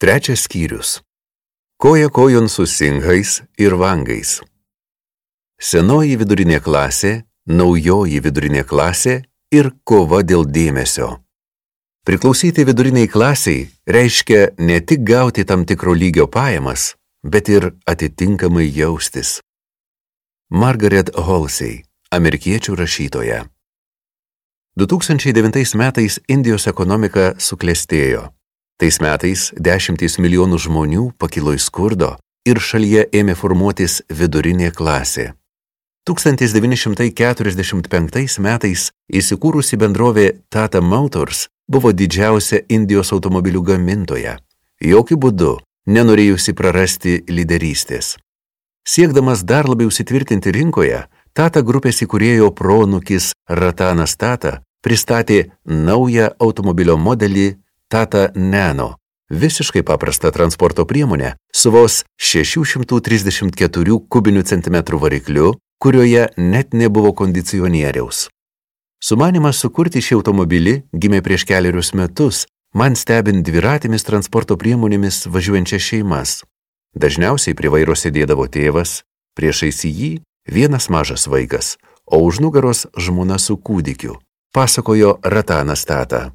Trečias skyrius. Koja kojon su singhais ir vangais. Senoji vidurinė klasė, naujoji vidurinė klasė ir kova dėl dėmesio. Priklausyti viduriniai klasiai reiškia ne tik gauti tam tikro lygio pajamas, bet ir atitinkamai jaustis. Margaret Halsey, amerikiečių rašytoja. 2009 metais Indijos ekonomika suklestėjo. Tais metais dešimtys milijonų žmonių pakilo į skurdo ir šalyje ėmė formuotis vidurinė klasė. 1945 metais įsikūrusi bendrovė Tata Motors buvo didžiausia Indijos automobilių gamintoja, jokių būdų nenorėjusi prarasti lyderystės. Siekdamas dar labiau įsitvirtinti rinkoje, Tata grupės įkūrėjo pronukis Ratanas Tata pristatė naują automobilio modelį Tata Nano, visiškai paprasta transporto priemonė su vos 634 kubinių centimetrų varikliu, kurioje net nebuvo kondicionieriaus. Sumanimas sukurti šį automobilį gimė prieš keliarius metus, man stebint dviratėmis transporto priemonėmis važiuojančias šeimas. Dažniausiai prie vairo sėdėdavo tėvas, priešais jį vienas mažas vaikas, o už nugaros žmona su kūdikiu, pasakojo Ratanas Tata.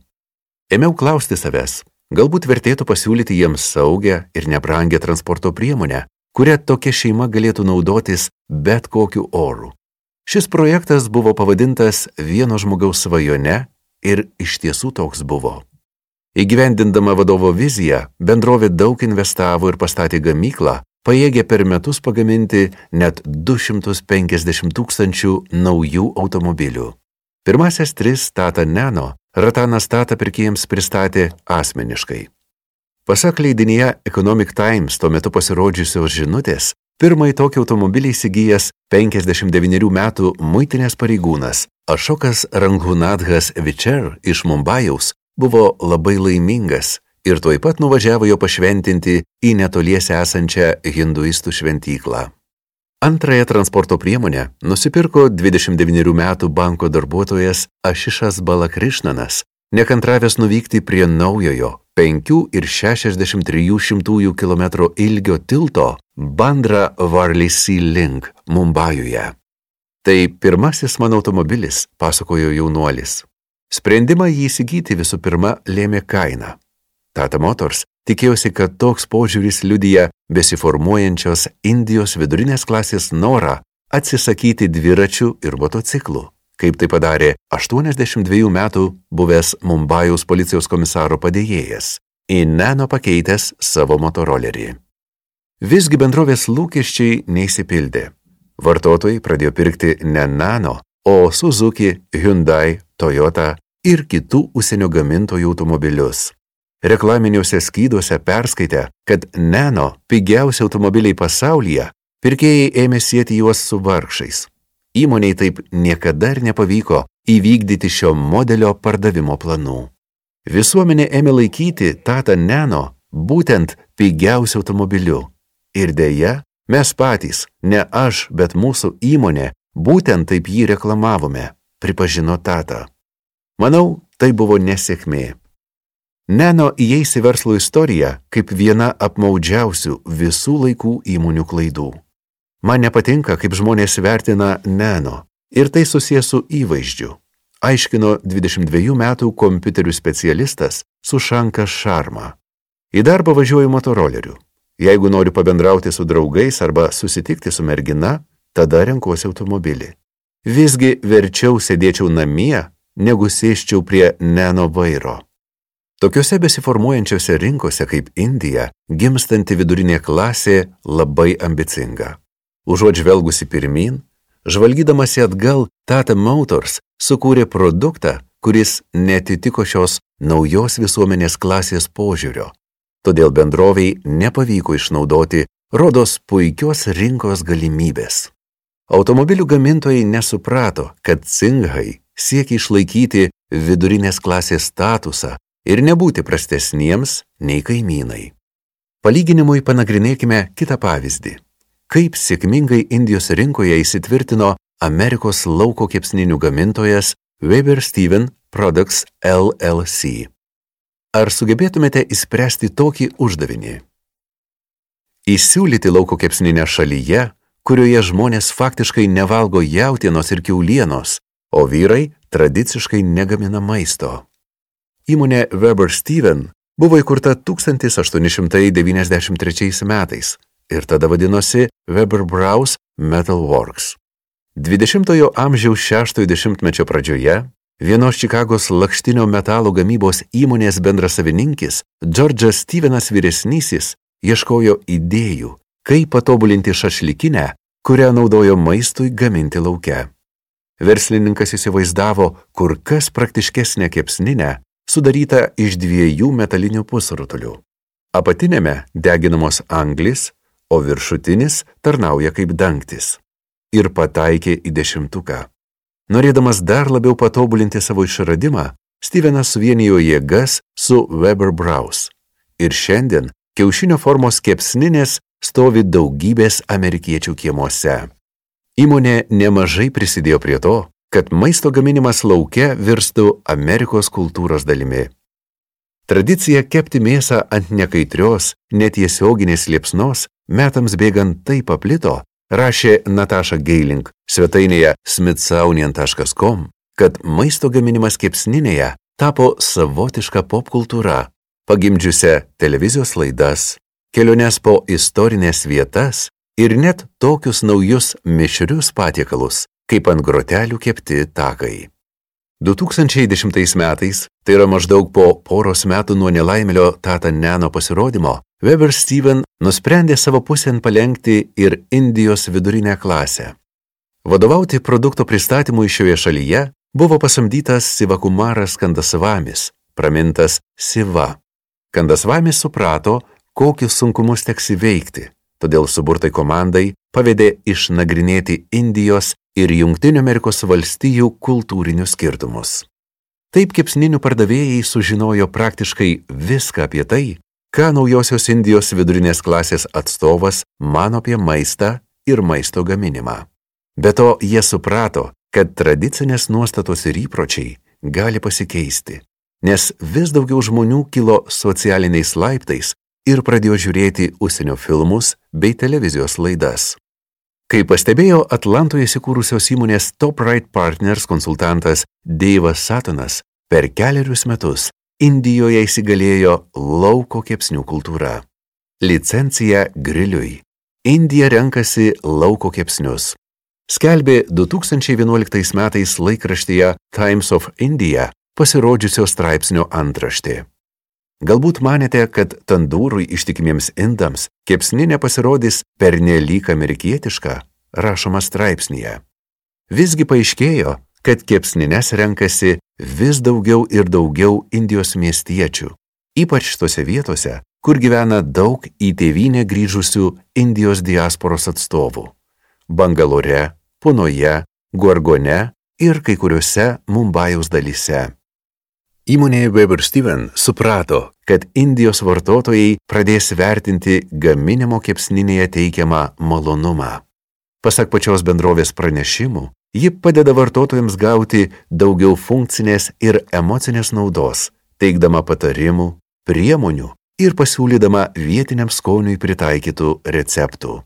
Ėmiau klausti savęs, galbūt vertėtų pasiūlyti jiems saugę ir nebrangę transporto priemonę, kurią tokia šeima galėtų naudotis bet kokiu oru. Šis projektas buvo pavadintas vieno žmogaus svajone ir iš tiesų toks buvo. Įgyvendindama vadovo viziją, bendrovė daug investavo ir pastatė gamyklą, pajėgė per metus pagaminti net 250 tūkstančių naujų automobilių. Pirmasis tris Tata Nano Ratanas Tata pirkėjams pristatė asmeniškai. Pasak leidinyje Economic Times tuo metu pasirodžiusios žinutės, pirmąjį tokį automobilį įsigijęs 59 metų muitinės pareigūnas Ašokas Ranghunadhas Vicher iš Mumbajaus buvo labai laimingas ir tuoj pat nuvažiavo jo pašventinti į netoliese esančią hinduistų šventyklą. Antrąją transporto priemonę nusipirko 29 metų banko darbuotojas Ašišas Balakrišnanas, nekantravęs nuvykti prie naujojo 5,63 km ilgio tilto Bandra Varley Sea Link Mumbajuje. Tai pirmasis mano automobilis, pasakojo jaunuolis. Sprendimą jį įsigyti visų pirma lėmė kaina. Tata Motors tikėjosi, kad toks požiūris liudyja besiformuojančios Indijos vidurinės klasės norą atsisakyti dviračių ir motociklų, kaip tai padarė 82 metų buvęs Mumbajaus policijos komisaro padėjėjas, į Nano pakeitęs savo motorolerį. Visgi bendrovės lūkesčiai neįsipildė. Vartotojai pradėjo pirkti ne Nano, o Suzuki, Hyundai, Toyota ir kitų užsienio gamintojų automobilius reklaminiuose skyduose perskaitę, kad Nano pigiausi automobiliai pasaulyje, pirkėjai ėmė sėti juos su vargšais. Įmoniai taip niekada ir nepavyko įvykdyti šio modelio pardavimo planų. Visuomenė ėmė laikyti Tata Nano būtent pigiausiu automobiliu. Ir dėja, mes patys, ne aš, bet mūsų įmonė, būtent taip jį reklamavome, pripažino Tata. Manau, tai buvo nesėkmė. Neno įeis į verslo istoriją kaip viena apmaudžiausių visų laikų įmonių klaidų. Man nepatinka, kaip žmonės vertina Neno ir tai susijęs su įvaizdžiu, aiškino 22 metų kompiuterių specialistas Sušankas Šarma. Į darbą važiuoju motoroleriu. Jeigu noriu pabendrauti su draugais arba susitikti su mergina, tada renkuosi automobilį. Visgi verčiau sėdėčiau namie, negu sėščiau prie Neno vairo. Tokiuose besiformuojančiose rinkose kaip Indija, gimstanti vidurinė klasė labai ambicinga. Užuot žvelgusi pirmin, žvalgydamasi atgal, Tata Motors sukūrė produktą, kuris netitiko šios naujos visuomenės klasės požiūrio. Todėl bendroviai nepavyko išnaudoti rodos puikios rinkos galimybės. Automobilių gamintojai nesuprato, kad cinghai siekia išlaikyti vidurinės klasės statusą ir nebūti prastesniems nei kaimynai. Palyginimui panagrinėkime kitą pavyzdį. Kaip sėkmingai Indijos rinkoje įsitvirtino Amerikos lauko kepsninių gamintojas Weber Steven Products LLC. ar sugebėtumėte įspręsti tokį uždavinį? Įsiūlyti lauko kepsninę šalyje, kurioje žmonės faktiškai nevalgo jautienos ir kiaulienos, o vyrai tradiciškai negamina maisto. Įmonė Weber Steven buvo įkurta 1893 metais ir tada vadinosi Weber Browse Metal Works. 20-ojo amžiaus 60-mečio pradžioje vienos Čikagos lakštinio metalo gamybos įmonės bendrasavininkis Džordžas Stevenas vyresnysis ieškojo idėjų, kaip patobulinti šašlikinę, kurią naudojo maistui gaminti lauke. Verslininkas įsivaizdavo kur kas praktiškesnę kepsninę, sudarytą iš dviejų metalinių pusrutulių. Apatinėme deginamos anglis, o viršutinis tarnauja kaip dangtis. Ir pataikė į dešimtuką. Norėdamas dar labiau patobulinti savo išradimą, Stevenas suvienijo jėgas su Weber Browse. Ir šiandien kiaušinio formos kepsninės stovi daugybės amerikiečių kiemuose. Įmonė nemažai prisidėjo prie to, kad maisto gaminimas lauke virstų Amerikos kultūros dalimi. Tradicija kepti mėsą ant nekaitrios, netiesioginės liepsnos metams bėgant taip paplito, rašė Nataša Geiling svetainėje smithsonian.com, kad maisto gaminimas kepsninėje tapo savotiška popkultūra, pagimdžiusią televizijos laidas, keliones po istorinės vietas ir net tokius naujus mišrius patiekalus, kaip ant grotelių kepti takai. 2010 metais, tai yra maždaug po poros metų nuo nelaimėlio Tata Neno pasirodymo, Weber Steven nusprendė savo pusėn palengti ir Indijos vidurinę klasę. Vadovauti produkto pristatymui šioje šalyje buvo pasamdytas Sivakumaras Kandasvamis, pramintas Siva. Kandasvamis suprato, kokius sunkumus teks įveikti, todėl suburtai komandai pavedė išnagrinėti Indijos ir Junktinių Amerikos valstijų kultūrinius skirtumus. Taip kepsninių pardavėjai sužinojo praktiškai viską apie tai, ką naujosios Indijos vidurinės klasės atstovas mano apie maistą ir maisto gaminimą. Be to, jie suprato, kad tradicinės nuostatos ir įpročiai gali pasikeisti, nes vis daugiau žmonių kilo socialiniais laiptais ir pradėjo žiūrėti užsienio filmus bei televizijos laidas. Kaip pastebėjo Atlantoje įsikūrusios įmonės Top Right Partners konsultantas Deivas Satonas, per keliarius metus Indijoje įsigalėjo lauko kepsnių kultūra. Licencija griliui. Indija renkasi lauko kepsnius. Skelbė 2011 metais laikraštyje Times of India pasirodžiusio straipsnio antraštė. Galbūt manėte, kad tandūrui ištikimiems indams kepsninė pasirodys per nelyg amerikietišką, rašoma straipsnėje. Visgi paaiškėjo, kad kepsnines renkasi vis daugiau ir daugiau Indijos miestiečių, ypač tose vietose, kur gyvena daug į tėvynę grįžusių Indijos diasporos atstovų - Bangalore, Punoje, Gorgone ir kai kuriuose Mumbajaus dalyse. Įmonė Weber Steven suprato, kad Indijos vartotojai pradės vertinti gaminimo kepsninėje teikiamą malonumą. Pasak pačios bendrovės pranešimų, ji padeda vartotojams gauti daugiau funkcinės ir emocinės naudos, teikdama patarimų, priemonių ir pasiūlydama vietiniam skoniui pritaikytų receptų.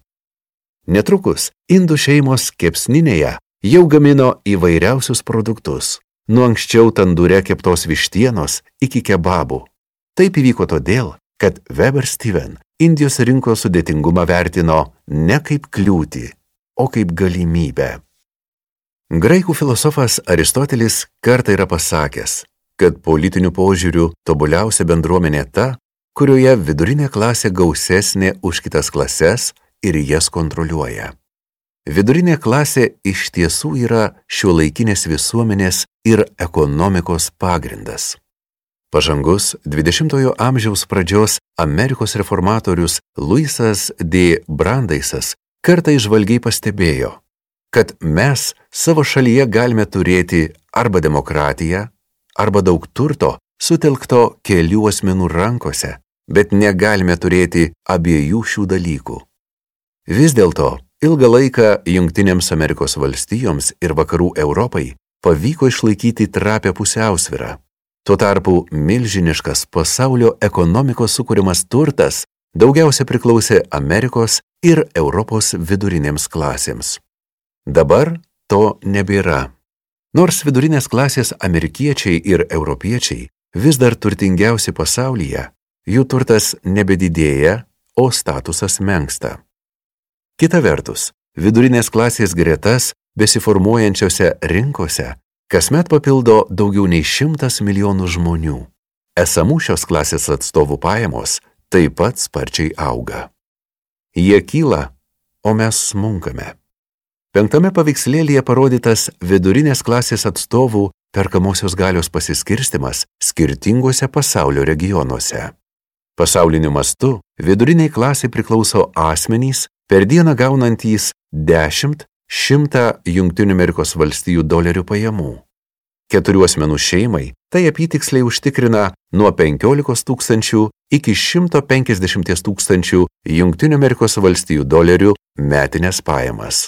Netrukus indų šeimos kepsninėje jau gamino įvairiausius produktus nuo anksčiau tandure keptos vištienos iki kebabų. Taip įvyko todėl, kad Weber Steven Indijos rinkos sudėtingumą vertino ne kaip kliūtį, o kaip galimybę. Graikų filosofas Aristotelis kartą yra pasakęs, kad politinių požiūrių tobuliausia bendruomenė ta, kurioje vidurinė klasė gausesnė už kitas klases ir jas kontroliuoja. Vidurinė klasė iš tiesų yra šiuolaikinės visuomenės ir ekonomikos pagrindas. Pažangus 20-ojo amžiaus pradžios Amerikos reformatorius Luisas D. Brandaisas kartą išvalgiai pastebėjo, kad mes savo šalyje galime turėti arba demokratiją, arba daug turto sutelkto kelių asmenų rankose, bet negalime turėti abiejų šių dalykų. Vis dėlto Ilgą laiką Junktinėms Amerikos valstijoms ir vakarų Europai pavyko išlaikyti trapę pusiausvirą. Tuo tarpu milžiniškas pasaulio ekonomikos sukūrimas turtas daugiausia priklausė Amerikos ir Europos vidurinėms klasėms. Dabar to nebėra. Nors vidurinės klasės amerikiečiai ir europiečiai vis dar turtingiausi pasaulyje, jų turtas nebedidėja, o statusas menksta. Kita vertus, vidurinės klasės gretas besiformuojančiose rinkose kasmet papildo daugiau nei šimtas milijonų žmonių. Esamų šios klasės atstovų pajamos taip pat sparčiai auga. Jie kyla, o mes smunkame. Penktame paveikslėlyje parodytas vidurinės klasės atstovų perkamosios galios pasiskirstimas skirtinguose pasaulio regionuose. Pasauliniu mastu viduriniai klasiai priklauso asmenys per dieną gaunantys 10-100 Junktinių Amerikos valstijų dolerių pajamų. Keturių asmenų šeimai tai apytiksliai užtikrina nuo 15 tūkstančių iki 150 tūkstančių Junktinių Amerikos valstijų dolerių metinės pajamas.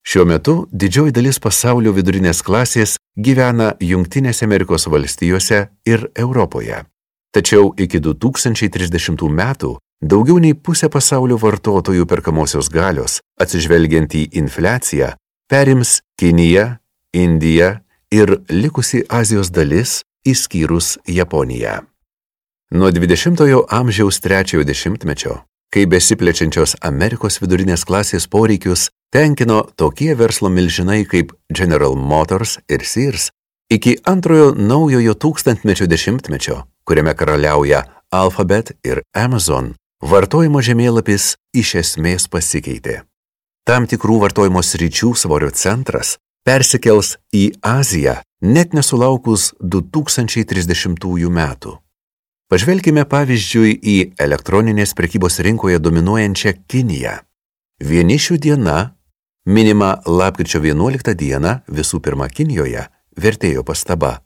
Šiuo metu didžioji dalis pasaulio vidurinės klasės gyvena Jungtinėse Amerikos valstijose ir Europoje. Tačiau iki 2030 metų daugiau nei pusė pasaulio vartotojų perkamosios galios, atsižvelgiant į infliaciją, perims Kinija, Indija ir likusi Azijos dalis, įskyrus Japoniją. Nuo 20-ojo amžiaus trečiojo dešimtmečio, kai besiplečiančios Amerikos vidurinės klasės poreikius tenkino tokie verslo milžinai kaip General Motors ir Sears, iki antrojo naujojo tūkstantmečio dešimtmečio, kuriame karaliauja Alphabet ir Amazon, vartojimo žemėlapis iš esmės pasikeitė. Tam tikrų vartojimo sričių svorio centras persikels į Aziją net nesulaukus 2030 metų. Pažvelkime pavyzdžiui į elektroninės prekybos rinkoje dominuojančią Kiniją. Vienišių diena Minima lapkričio 11 dieną visų pirma Kinijoje vertėjo pastaba,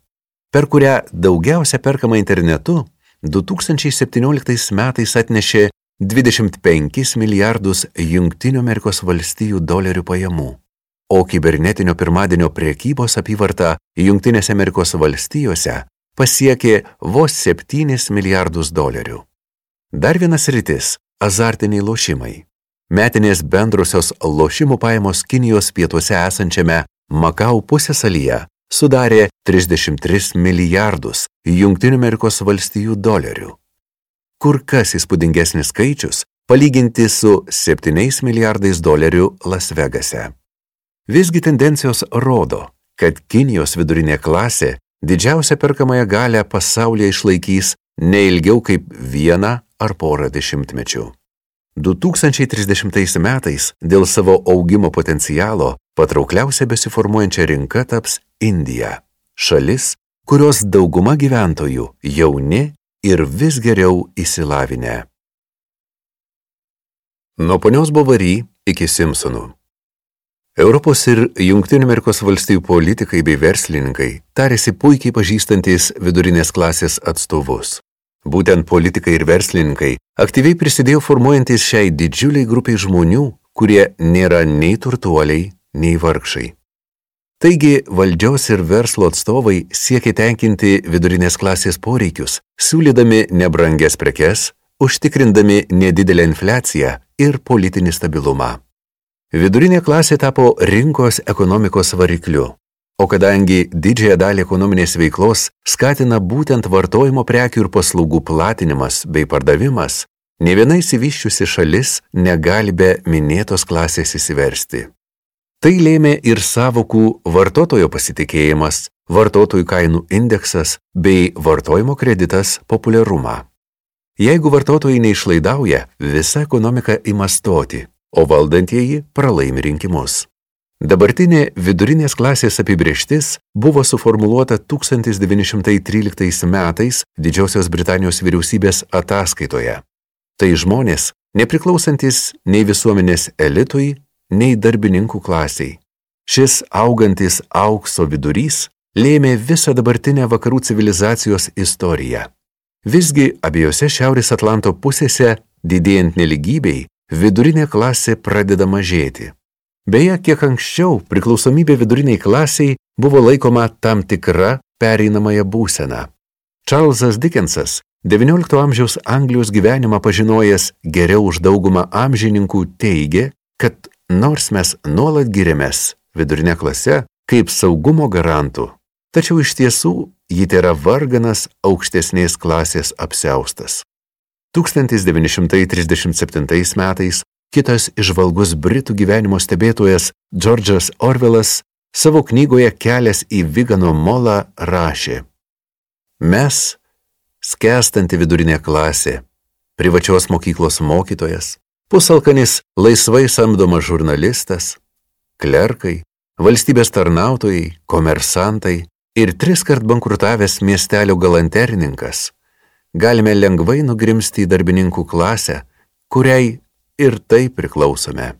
per kurią daugiausia perkama internetu 2017 metais atnešė 25 milijardus Jungtinių Amerikos valstijų dolerių pajamų, o kibernetinio pirmadienio priekybos apyvarta Jungtinėse Amerikos valstijose pasiekė vos 7 milijardus dolerių. Dar vienas rytis – azartiniai lošimai. Metinės bendrosios lošimų pajamos Kinijos pietuose esančiame Makau pusėsalyje sudarė 33 milijardus Jungtinių Amerikos valstijų dolerių. Kur kas įspūdingesnis skaičius palyginti su 7 milijardais dolerių Las Vegase. Visgi tendencijos rodo, kad Kinijos vidurinė klasė didžiausią perkamąją galę pasaulyje išlaikys neilgiau kaip vieną ar porą dešimtmečių. 2030 metais dėl savo augimo potencialo patraukliausia besiformuojančia rinka taps Indija, šalis, kurios dauguma gyventojų jauni ir vis geriau įsilavinę. Nuo ponios Bovary iki Simpsonų. Europos ir Junktinių Amerikos valstijų politikai bei verslininkai tarėsi puikiai pažįstantis vidurinės klasės atstovus. Būtent politikai ir verslininkai aktyviai prisidėjo formuojantis šiai didžiuliai grupiai žmonių, kurie nėra nei turtuoliai, nei vargšai. Taigi valdžios ir verslo atstovai siekia tenkinti vidurinės klasės poreikius, siūlydami nebrangias prekes, užtikrindami nedidelę infliaciją ir politinį stabilumą. Vidurinė klasė tapo rinkos ekonomikos varikliu, O kadangi didžiąją dalį ekonominės veiklos skatina būtent vartojimo prekių ir paslaugų platinimas bei pardavimas, ne viena įsivyščiusi šalis negali be minėtos klasės įsiversti. Tai lėmė ir savokų vartotojo pasitikėjimas, vartotojų kainų indeksas bei vartojimo kreditas populiarumą. Jeigu vartotojai neišlaidauja, visa ekonomika ima stoti, o valdantieji pralaimi rinkimus. Dabartinė vidurinės klasės apibrieštis buvo suformuluota 1913 metais Didžiosios Britanijos vyriausybės ataskaitoje. Tai žmonės, nepriklausantis nei visuomenės elitui, nei darbininkų klasiai. Šis augantis aukso vidurys lėmė visą dabartinę vakarų civilizacijos istoriją. Visgi abiejose Šiaurės Atlanto pusėse, didėjant neligybei, vidurinė klasė pradeda mažėti. Beje, kiek anksčiau priklausomybė viduriniai klasiai buvo laikoma tam tikra pereinamąją būseną. Čarlzas Dickensas, XIX amžiaus Anglijos gyvenimą pažinojęs geriau už daugumą amžininkų teigė, kad nors mes nuolat giriamės vidurinė klase kaip saugumo garantų, tačiau iš tiesų ji yra varganas aukštesnės klasės apseustas. 1937 metais kitas išvalgus Britų gyvenimo stebėtojas Džordžas Orvelas savo knygoje Kelias į Vigano molą rašė Mes, skęstanti vidurinė klasė, privačios mokyklos mokytojas, pusalkanis laisvai samdomas žurnalistas, klerkai, valstybės tarnautojai, komersantai ir tris kart bankrutavęs miestelio galanterininkas, galime lengvai nugrimsti į darbininkų klasę, kuriai ir tai priklausome.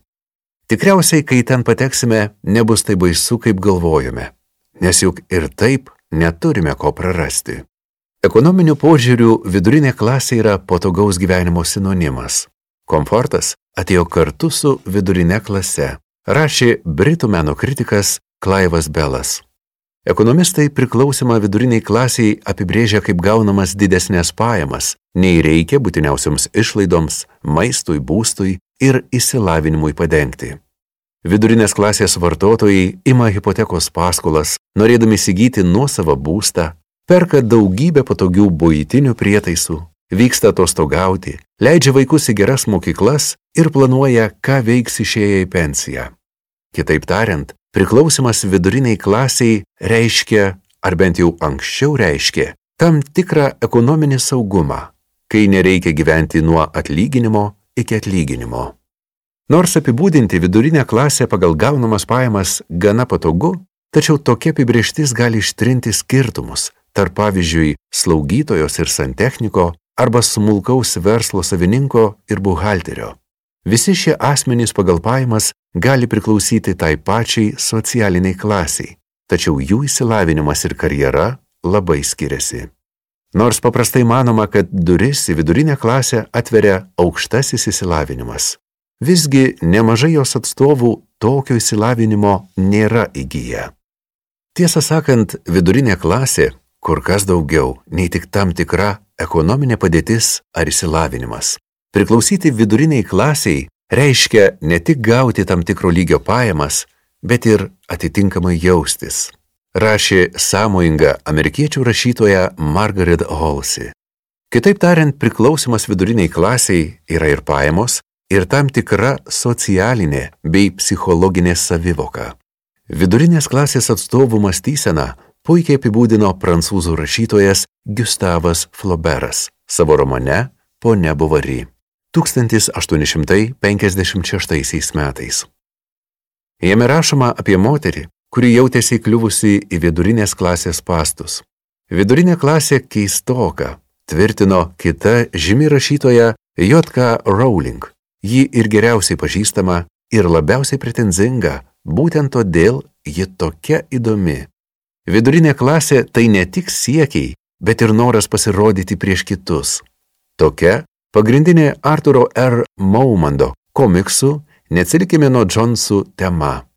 Tikriausiai, kai ten pateksime, nebus tai baisu, kaip galvojame, nes juk ir taip neturime ko prarasti. Ekonominių požiūrių vidurinė klasė yra patogaus gyvenimo sinonimas. Komfortas atėjo kartu su vidurinė klase, rašė Britų meno kritikas Klaivas Belas. Ekonomistai priklausimą viduriniai klasiai apibrėžia kaip gaunamas didesnės pajamas, nei reikia būtiniausiams išlaidoms, maistui, būstui ir įsilavinimui padengti. Vidurinės klasės vartotojai ima hipotekos paskolas, norėdami įsigyti nuosavą būstą, perka daugybę patogių būtinių prietaisų, vyksta atostogauti, leidžia vaikus į geras mokyklas ir planuoja, ką veiks išėję į pensiją. Kitaip tariant, Priklausimas viduriniai klasiai reiškia, ar bent jau anksčiau reiškia, tam tikrą ekonominį saugumą, kai nereikia gyventi nuo atlyginimo iki atlyginimo. Nors apibūdinti vidurinę klasę pagal gaunamas pajamas gana patogu, tačiau tokia apibrieštis gali ištrinti skirtumus tarp pavyzdžiui slaugytojos ir santechniko arba smulkaus verslo savininko ir buhalterio. Visi šie asmenys pagal pajamas gali priklausyti tai pačiai socialiniai klasiai, tačiau jų įsilavinimas ir karjera labai skiriasi. Nors paprastai manoma, kad duris į vidurinę klasę atveria aukštasis įsilavinimas, visgi nemažai jos atstovų tokio įsilavinimo nėra įgyję. Tiesą sakant, vidurinė klasė kur kas daugiau nei tik tam tikra ekonominė padėtis ar įsilavinimas. Priklausyti viduriniai klasiai reiškia ne tik gauti tam tikro lygio pajamas, bet ir atitinkamai jaustis, rašė sąmojinga amerikiečių rašytoja Margaret Halsey. Kitaip tariant, priklausimas viduriniai klasiai yra ir pajamos, ir tam tikra socialinė bei psichologinė savivoka. Vidurinės klasės atstovų mąstyseną puikiai apibūdino prancūzų rašytojas Gustavas Flauberas savo romane Pone Buvary. 1856 metais. Jame rašoma apie moterį, kuri jautėsi įkliuvusi į vidurinės klasės pastus. Vidurinė klasė keistoka, tvirtino kita žymi rašytoja J.K. Rowling. Ji ir geriausiai pažįstama ir labiausiai pretenzinga, būtent todėl ji tokia įdomi. Vidurinė klasė tai ne tik siekiai, bet ir noras pasirodyti prieš kitus. Tokia Pagrindinė Arturo R. Maumando komiksų Neatsilikime nuo Džonsų tema.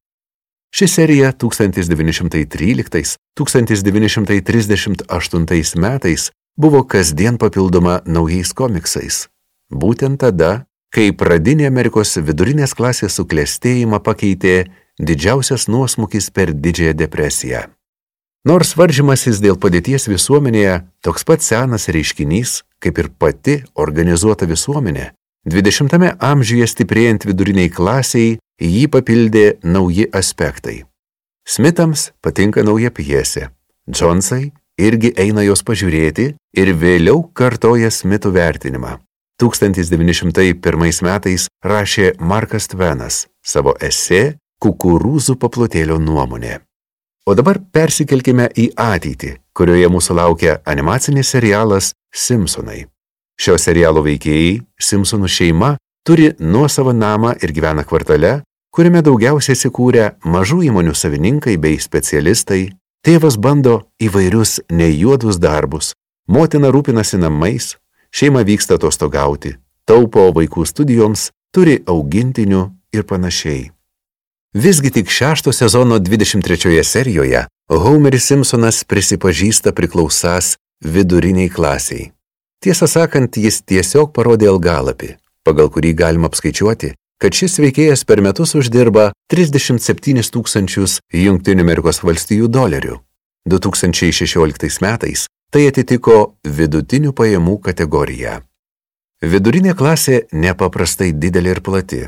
Ši serija 1913-1938 metais buvo kasdien papildoma naujais komiksais. Būtent tada, kai pradinė Amerikos vidurinės klasės suklestėjimą pakeitė didžiausias nuosmukis per didžiąją depresiją. Nors varžymasis dėl padėties visuomenėje toks pat senas reiškinys, kaip ir pati organizuota visuomenė, 20-ame amžiuje stiprėjant viduriniai klasiai jį papildė nauji aspektai. Smitams patinka nauja pjesė, Džonsai irgi eina jos pažiūrėti ir vėliau kartoja Smito vertinimą. 1901 metais rašė Markas Tvenas savo esė Kukurūzų paplotėlio nuomonė. O dabar persikelkime į ateitį, kurioje mūsų laukia animacinis serialas Simpsonai. Šio serialo veikėjai, Simpsonų šeima, turi nuosavą namą ir gyvena kvartale, kuriame daugiausiai įsikūrę mažų įmonių savininkai bei specialistai, tėvas bando įvairius nejuodus darbus, motina rūpinasi namais, šeima vyksta atostogauti, taupo vaikų studijoms, turi augintinių ir panašiai. Visgi tik šešto sezono 23 serijoje Homeris Simpsonas prisipažįsta priklausas viduriniai klasiai. Tiesą sakant, jis tiesiog parodė algalapį, pagal kurį galima apskaičiuoti, kad šis veikėjas per metus uždirba 37 tūkstančius Junktinių Amerikos valstijų dolerių. 2016 metais tai atitiko vidutinių pajamų kategoriją. Vidurinė klasė nepaprastai didelė ir plati,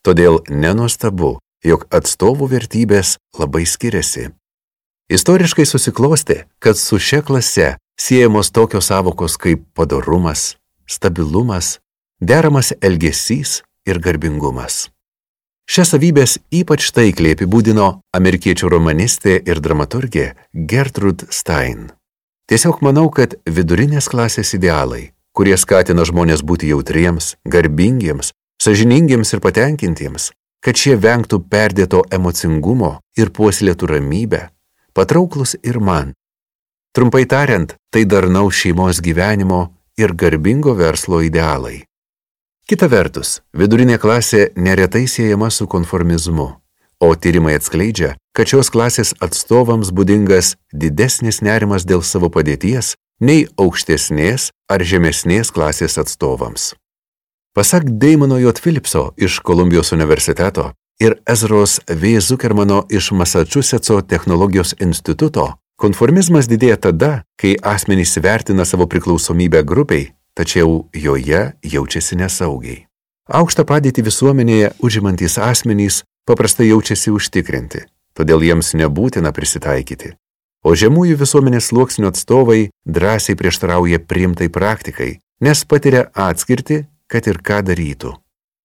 todėl nenuostabu, jog atstovų vertybės labai skiriasi. Istoriškai susiklosti, kad su šia klase siejamos tokios savokos kaip padarumas, stabilumas, deramas elgesys ir garbingumas. Šias savybės ypač taikliai apibūdino amerikiečių romanistė ir dramaturgė Gertrude Stein. Tiesiog manau, kad vidurinės klasės idealai, kurie skatina žmonės būti jautriems, garbingiems, sažiningiems ir patenkintiems, kad šie vengtų perdėto emocingumo ir puoselėtų ramybę, patrauklus ir man, Trumpai tariant, tai darnaus šeimos gyvenimo ir garbingo verslo idealai. Kita vertus, vidurinė klasė neretai siejama su konformizmu, o tyrimai atskleidžia, kad šios klasės atstovams būdingas didesnis nerimas dėl savo padėties nei aukštesnės ar žemesnės klasės atstovams. Pasak Daimono J. Philipso iš Kolumbijos universiteto ir Ezros V. Zuckermano iš Massachusetso technologijos instituto, Konformizmas didėja tada, kai asmenys vertina savo priklausomybę grupiai, tačiau joje jaučiasi nesaugiai. Aukštą padėtį visuomenėje užimantys asmenys paprastai jaučiasi užtikrinti, todėl jiems nebūtina prisitaikyti. O žemųjų visuomenės sluoksnių atstovai drąsiai prieštarauja priimtai praktikai, nes patiria atskirti, kad ir ką darytų.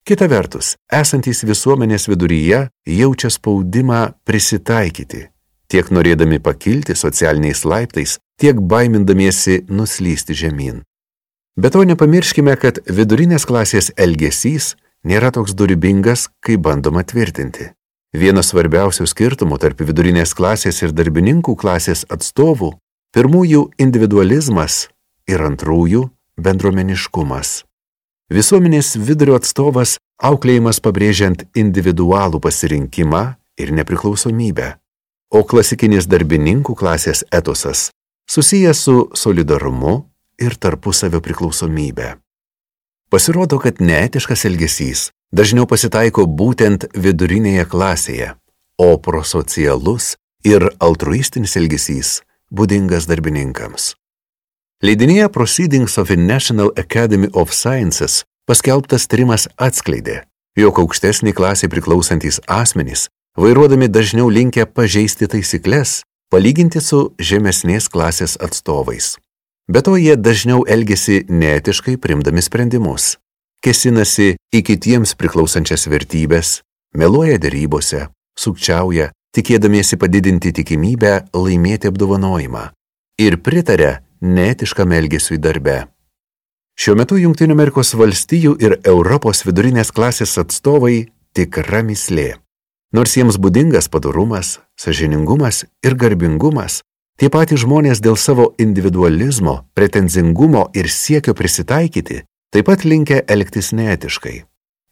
Kita vertus, esantys visuomenės viduryje jaučia spaudimą prisitaikyti tiek norėdami pakilti socialiniais laiptais, tiek baimindamiesi nuslysti žemyn. Bet to nepamirškime, kad vidurinės klasės elgesys nėra toks durybingas, kaip bandoma tvirtinti. Vienas svarbiausių skirtumų tarp vidurinės klasės ir darbininkų klasės atstovų – pirmųjų individualizmas ir antrųjų bendruomeniškumas. Visuomenės vidurio atstovas auklėjimas pabrėžiant individualų pasirinkimą ir nepriklausomybę o klasikinis darbininkų klasės etosas susijęs su solidarumu ir tarpusavio priklausomybė. Pasirodo, kad neetiškas elgesys dažniau pasitaiko būtent vidurinėje klasėje, o prosocialus ir altruistinis elgesys būdingas darbininkams. Leidinėje Proceedings of the National Academy of Sciences paskelbtas trimas atskleidė, jog aukštesnį klasį priklausantis asmenys vairuodami dažniau linkę pažeisti taisyklės, palyginti su žemesnės klasės atstovais. Be to jie dažniau elgesi neetiškai primdami sprendimus, kesinasi į kitiems priklausančias vertybės, meluoja darybose, sukčiauja, tikėdamiesi padidinti tikimybę laimėti apdovanojimą ir pritaria neetiškam elgesiui darbe. Šiuo metu Junktinių Amerikos valstijų ir Europos vidurinės klasės atstovai tikra mislė. Nors jiems būdingas padarumas, sažiningumas ir garbingumas, tie patys žmonės dėl savo individualizmo, pretenzingumo ir siekio prisitaikyti taip pat linkę elgtis neetiškai.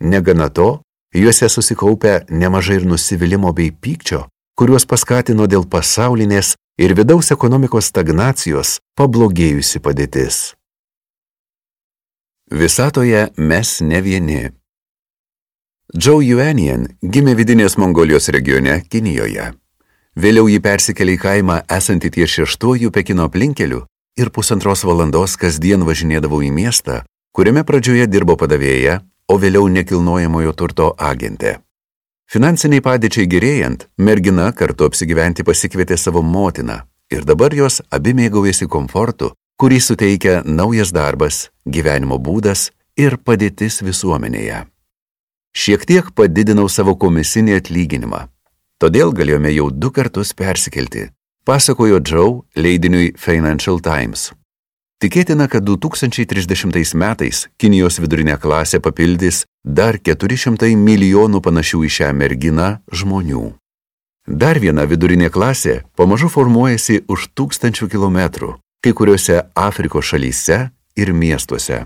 Negana to, juose susikaupia nemažai ir nusivylimų bei pykčio, kuriuos paskatino dėl pasaulinės ir vidaus ekonomikos stagnacijos pablogėjusi padėtis. Visatoje mes ne vieni. Joe Yuanian gimė vidinės Mongolijos regione Kinijoje. Vėliau jį persikėlė į kaimą esantį ties šeštuoju Pekino aplinkeliu ir pusantros valandos kasdien važinėdavo į miestą, kuriame pradžioje dirbo padavėja, o vėliau nekilnojamojo turto agentė. Finansiniai padėčiai gerėjant, mergina kartu apsigyventi pasikvietė savo motiną ir dabar jos abi mėgaujasi komfortu, kurį suteikia naujas darbas, gyvenimo būdas ir padėtis visuomenėje. Šiek tiek padidinau savo komisinį atlyginimą. Todėl galėjome jau du kartus persikelti, pasakojo Joe leidiniui Financial Times. Tikėtina, kad 2030 metais Kinijos vidurinę klasę papildys dar 400 milijonų panašių į šią merginą žmonių. Dar viena vidurinė klasė pamažu formuojasi už tūkstančių kilometrų, kai kuriuose Afrikos šalyse ir miestuose.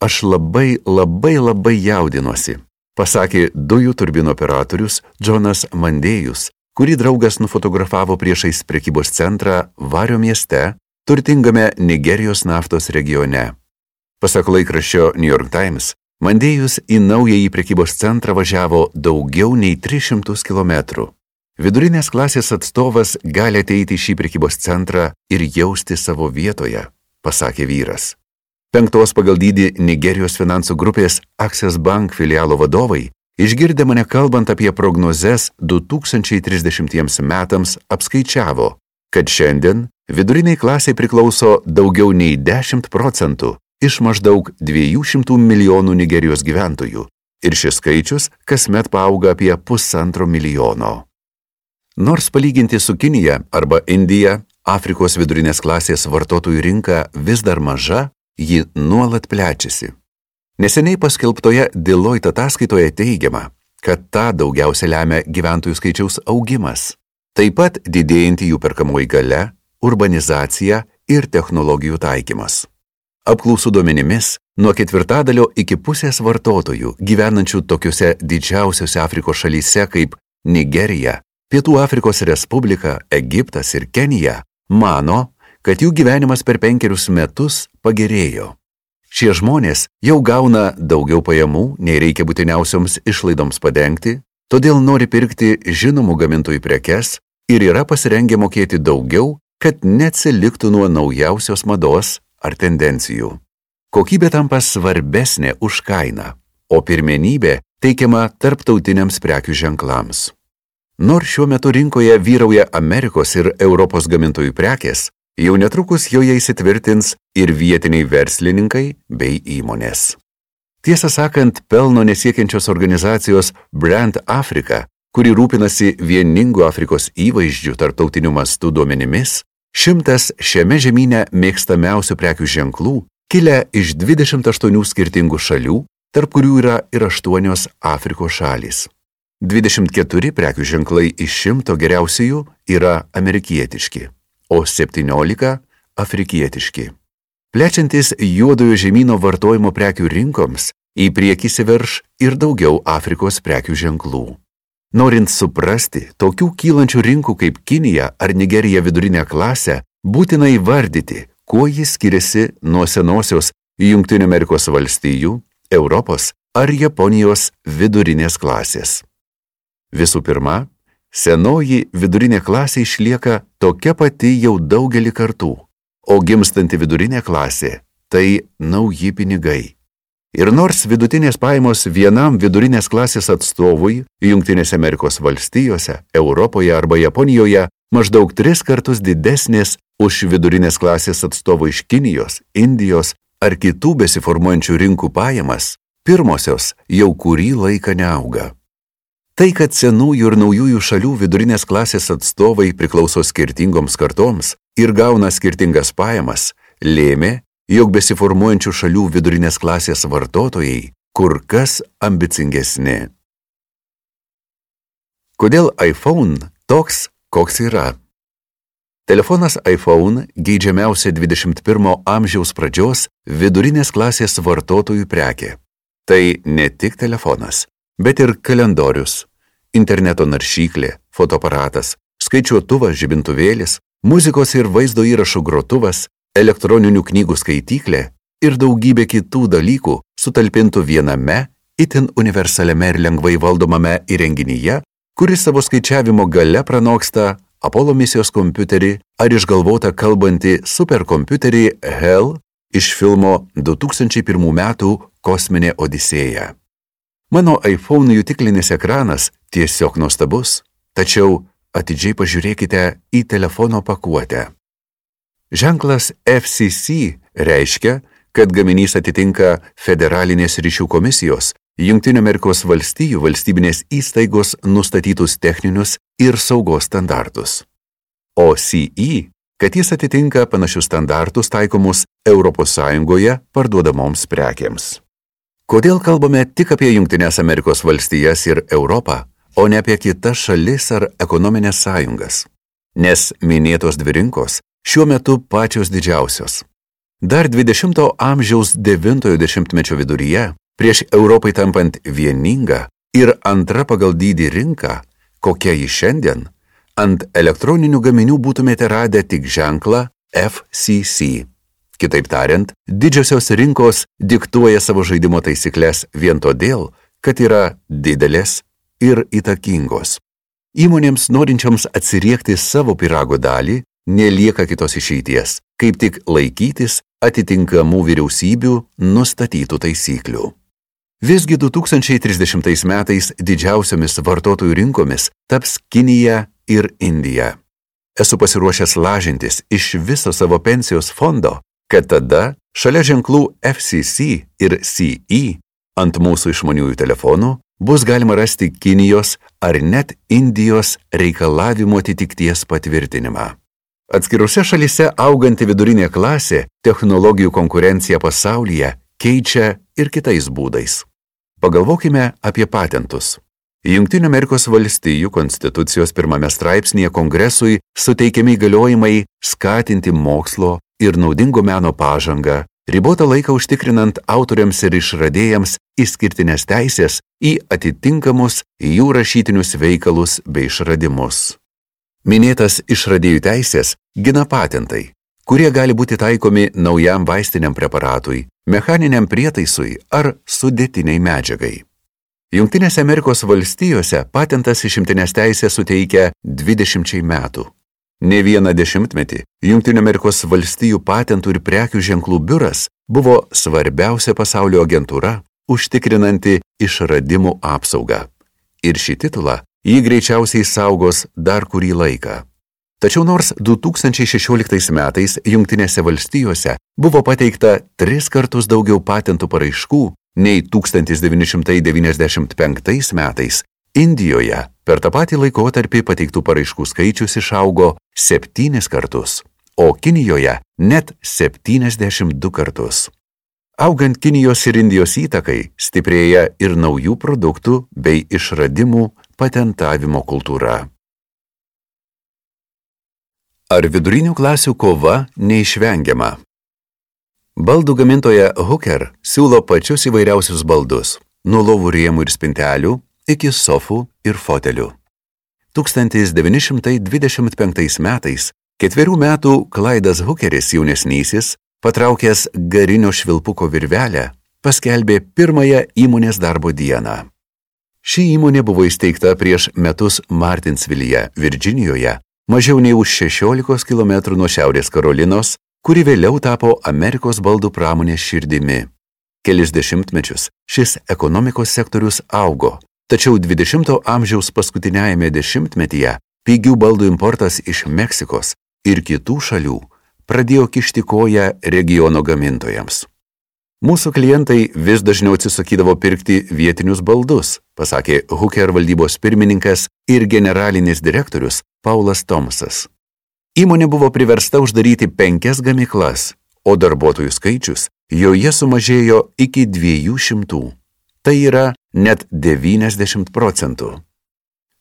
Aš labai, labai, labai jaudinuosi, pasakė dujų turbino operatorius Džonas Mandėjus, kurį draugas nufotografavo priešais prekybos centrą Vario mieste turtingame Nigerijos naftos regione. Pasak laikraščio New York Times, Mandėjus į naująjį prekybos centrą važiavo daugiau nei 300 km. Vidurinės klasės atstovas gali ateiti į šį prekybos centrą ir jausti savo vietoje, pasakė vyras. Penktos pagal dydį Nigerijos finansų grupės Access Bank filialo vadovai išgirdę mane kalbant apie prognozes 2030 metams apskaičiavo, kad šiandien viduriniai klasiai priklauso daugiau nei 10 procentų iš maždaug 200 milijonų Nigerijos gyventojų ir šis skaičius kasmet paauga apie pusantro milijono. Nors palyginti su Kinija arba Indija, Afrikos vidurinės klasės vartotojų rinka vis dar maža, ji nuolat plečiasi. Neseniai paskelbtoje Deloitte ataskaitoje teigiama, kad tą daugiausia lemia gyventojų skaičiaus augimas, taip pat didėjanti jų perkamoji gale, urbanizacija ir technologijų taikymas. Apklausų duomenimis, nuo ketvirtadalio iki pusės vartotojų gyvenančių tokiuose didžiausiose Afrikos šalyse kaip Nigerija, Pietų Afrikos Respublika, Egiptas ir Kenija, mano, kad jų gyvenimas per penkerius metus pagerėjo. Šie žmonės jau gauna daugiau pajamų, nei reikia būtiniausioms išlaidoms padengti, todėl nori pirkti žinomų gamintojų prekes ir yra pasirengę mokėti daugiau, kad neatsiliktų nuo naujausios mados ar tendencijų. Kokybė tampa svarbesnė už kainą, o pirmenybė teikiama tarptautiniams prekių ženklams. Nors šiuo metu rinkoje vyrauja Amerikos ir Europos gamintojų prekės, jau netrukus joje įsitvirtins ir vietiniai verslininkai bei įmonės. Tiesą sakant, pelno nesiekiančios organizacijos Brand Africa, kuri rūpinasi vieningu Afrikos įvaizdžiu tarptautiniu mastu duomenimis, Šimtas šiame žemynė mėgstamiausių prekių ženklų kilę iš 28 skirtingų šalių, tarp kurių yra ir 8 Afrikos šalys. 24 prekių ženklai iš šimto geriausiųjų yra amerikietiški, o 17 afrikietiški. Plečiantis juodojo žemynų vartojimo prekių rinkoms, į priekį įsiverš ir daugiau Afrikos prekių ženklų. Norint suprasti tokių kylančių rinkų kaip Kinija ar Nigerija vidurinę klasę, būtina įvardyti, kuo jis skiriasi nuo senosios Junktinių Amerikos valstijų, Europos ar Japonijos vidurinės klasės. Visų pirma, senoji vidurinė klasė išlieka tokia pati jau daugelį kartų, o gimstanti vidurinė klasė – tai nauji pinigai. Ir nors vidutinės pajamos vienam vidurinės klasės atstovui Junktinėse Amerikos valstijose, Europoje arba Japonijoje maždaug tris kartus didesnės už vidurinės klasės atstovų iš Kinijos, Indijos ar kitų besiformuojančių rinkų pajamas, pirmosios jau kurį laiką neauga. Tai, kad senųjų ir naujųjų šalių vidurinės klasės atstovai priklauso skirtingoms kartoms ir gauna skirtingas pajamas, lėmė, jog besiformuojančių šalių vidurinės klasės vartotojai kur kas ambicingesni. Kodėl iPhone toks, koks yra? Telefonas iPhone geidžiamiausia 21 amžiaus pradžios vidurinės klasės vartotojų prekė. Tai ne tik telefonas, bet ir kalendorius, interneto naršyklė, fotoaparatas, skaičiuotuvas, žibintuvėlis, muzikos ir vaizdo įrašų grotuvas, elektroninių knygų skaityklė ir daugybė kitų dalykų sutalpintų viename, itin universaliame ir lengvai valdomame įrenginyje, kuris savo skaičiavimo gale pranoksta Apollo misijos kompiuterį ar išgalvotą kalbantį superkompiuterį HEL iš filmo 2001 metų Kosminė Odisėja. Mano iPhone jutiklinis ekranas tiesiog nuostabus, tačiau atidžiai pažiūrėkite į telefono pakuotę. Ženklas FCC reiškia, kad gaminys atitinka Federalinės ryšių komisijos, Junktinių Amerikos valstijų valstybinės įstaigos nustatytus techninius ir saugos standartus. O CE, kad jis atitinka panašius standartus taikomus ES parduodamoms prekiams. Kodėl kalbame tik apie Junktinės Amerikos valstijas ir Europą, o ne apie kitas šalis ar ekonominės sąjungas? Nes minėtos dvi rinkos šiuo metu pačios didžiausios. Dar 20-ojo amžiaus 90-ojo dešimtmečio viduryje, prieš Europai tampant vieningą ir antrą pagal dydį rinką, kokia ji šiandien, ant elektroninių gaminių būtumėte radę tik ženklą FCC. Kitaip tariant, didžiosios rinkos diktuoja savo žaidimo taisyklės vien todėl, kad yra didelės ir įtakingos. Įmonėms norinčioms atsiriekti savo pirago dalį, nelieka kitos išeities, kaip tik laikytis atitinkamų vyriausybių nustatytų taisyklių. Visgi 2030 metais didžiausiomis vartotojų rinkomis taps Kinija ir Indija. Esu pasiruošęs lažintis iš viso savo pensijos fondo, kad tada šalia ženklų FCC ir CE ant mūsų išmaniųjų telefonų bus galima rasti Kinijos ar net Indijos reikalavimo atitikties patvirtinimą. Atskiruose šalise auganti vidurinė klasė technologijų konkurenciją pasaulyje keičia ir kitais būdais. Pagalvokime apie patentus. Junktinių Amerikos valstijų konstitucijos pirmame straipsnėje kongresui suteikiami įgaliojimai skatinti mokslo ir naudingo meno pažangą, ribotą laiką užtikrinant autoriams ir išradėjams išskirtinės teisės į atitinkamus jų rašytinius veikalus bei išradimus. Minėtas išradėjų teisės gina patentai, kurie gali būti taikomi naujam vaistiniam preparatui, mechaniniam prietaisui ar sudėtiniai medžiagai. Junktinėse Amerikos valstijose patentas išimtinės teisės suteikia 20 metų. Ne vieną dešimtmetį Junktinių Amerikos valstijų patentų ir prekių ženklų biuras buvo svarbiausia pasaulio agentūra, užtikrinanti išradimų apsaugą. Ir šį titulą jį greičiausiai saugos dar kurį laiką. Tačiau nors 2016 metais Junktinėse valstijose buvo pateikta tris kartus daugiau patentų paraiškų nei 1995 metais, Indijoje per tą patį laikotarpį pateiktų paraiškų skaičius išaugo septynis kartus, o Kinijoje net 72 kartus. Augant Kinijos ir Indijos įtakai, stiprėja ir naujų produktų bei išradimų patentavimo kultūra. Ar vidurinių klasių kova neišvengiama? Baldų gamintoja Hooker siūlo pačius įvairiausius baldus, nuo lovų rėmų ir spintelių iki sofų ir fotelių. 1925 metais ketverių metų Klaidas Hookeris jaunesnysis, patraukęs garinio švilpuko virvelę, paskelbė pirmąją įmonės darbo dieną. Ši įmonė buvo įsteigta prieš metus Martinsvilyje, Virginijoje, mažiau nei už 16 km nuo Šiaurės Karolinos, kuri vėliau tapo Amerikos baldų pramonės širdimi. Kelis dešimtmečius šis ekonomikos sektorius augo, Tačiau 20 amžiaus paskutiniajame dešimtmetyje pigių baldų importas iš Meksikos ir kitų šalių pradėjo kišti koją regiono gamintojams. Mūsų klientai vis dažniau atsisakydavo pirkti vietinius baldus, pasakė Hooker valdybos pirmininkas ir generalinis direktorius Paulas Tomsas. Įmonė buvo priversta uždaryti penkias gamyklas, o darbuotojų skaičius joje sumažėjo iki 200. Tai yra net 90 procentų.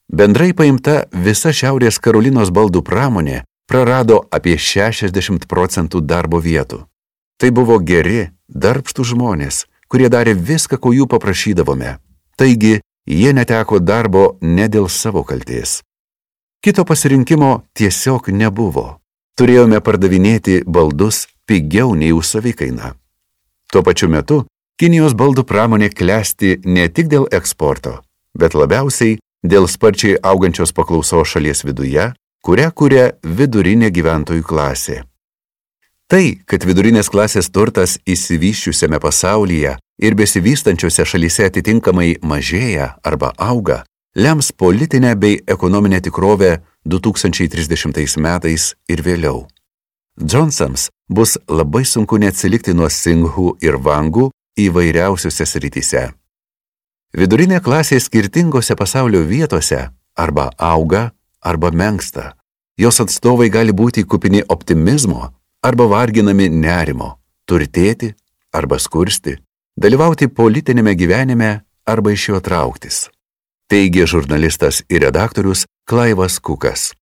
Bendrai paimta visa Šiaurės Karolinos baldų pramonė prarado apie 60 procentų darbo vietų. Tai buvo geri, darbštų žmonės, kurie darė viską, ko jų paprašydavome. Taigi, jie neteko darbo ne dėl savo kalties. Kito pasirinkimo tiesiog nebuvo. Turėjome pardavinėti baldus pigiau nei už savikainą. Tuo pačiu metu Kinijos baldų pramonė klesti ne tik dėl eksporto, bet labiausiai dėl sparčiai augančios paklausos šalies viduje, kurią kuria vidurinė gyventojų klasė. Tai, kad vidurinės klasės turtas įsivyščiusiame pasaulyje ir besivystančiose šalyse atitinkamai mažėja arba auga, lems politinę bei ekonominę tikrovę 2030 metais ir vėliau. Johnsons bus labai sunku neatsilikti nuo Singhų ir Vangų įvairiausiuose srityse. Vidurinė klasė skirtingose pasaulio vietose arba auga, arba menksta. Jos atstovai gali būti kupini optimizmo arba varginami nerimo, turtėti arba skursti, dalyvauti politinėme gyvenime arba iš jo trauktis. Teigė žurnalistas ir redaktorius Klaivas Kukas.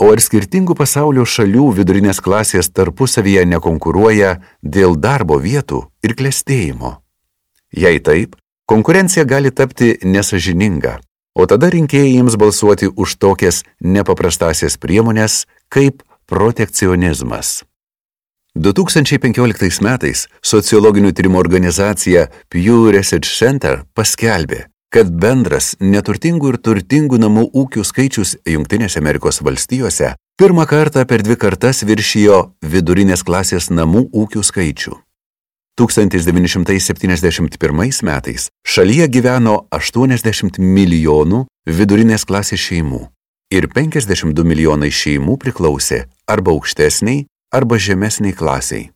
O ar skirtingų pasaulio šalių vidurinės klasės tarpusavyje nekonkuruoja dėl darbo vietų ir klėstėjimo? Jei taip, konkurencija gali tapti nesažininga, o tada rinkėjai jiems balsuoti už tokias nepaprastasias priemonės kaip protekcionizmas. 2015 metais sociologinių tyrimų organizacija Pew Research Center paskelbė, kad bendras neturtingų ir turtingų namų ūkių skaičius Junktinėse Amerikos valstijose pirmą kartą per dvi kartas viršijo vidurinės klasės namų ūkių skaičių. 1971 metais šalyje gyveno 80 milijonų vidurinės klasės šeimų ir 52 milijonai šeimų priklausė arba aukštesniai, arba žemesniai klasiai.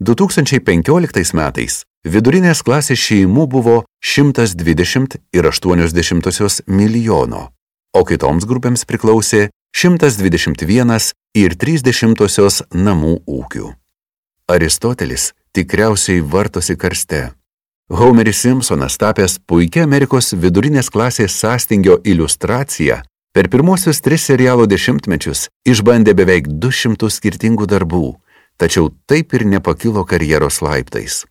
2015 metais vidurinės klasės šeimų buvo 120 ir 80 milijono, o kitoms grupėms priklausė 121 ir 30 namų ūkių. Aristotelis tikriausiai vartosi karste. Homeris Simpsonas tapęs puikia Amerikos vidurinės klasės sąstingio iliustracija, per pirmosius tris serialo dešimtmečius išbandė beveik 200 skirtingų darbų, tačiau taip ir nepakilo karjeros laiptais.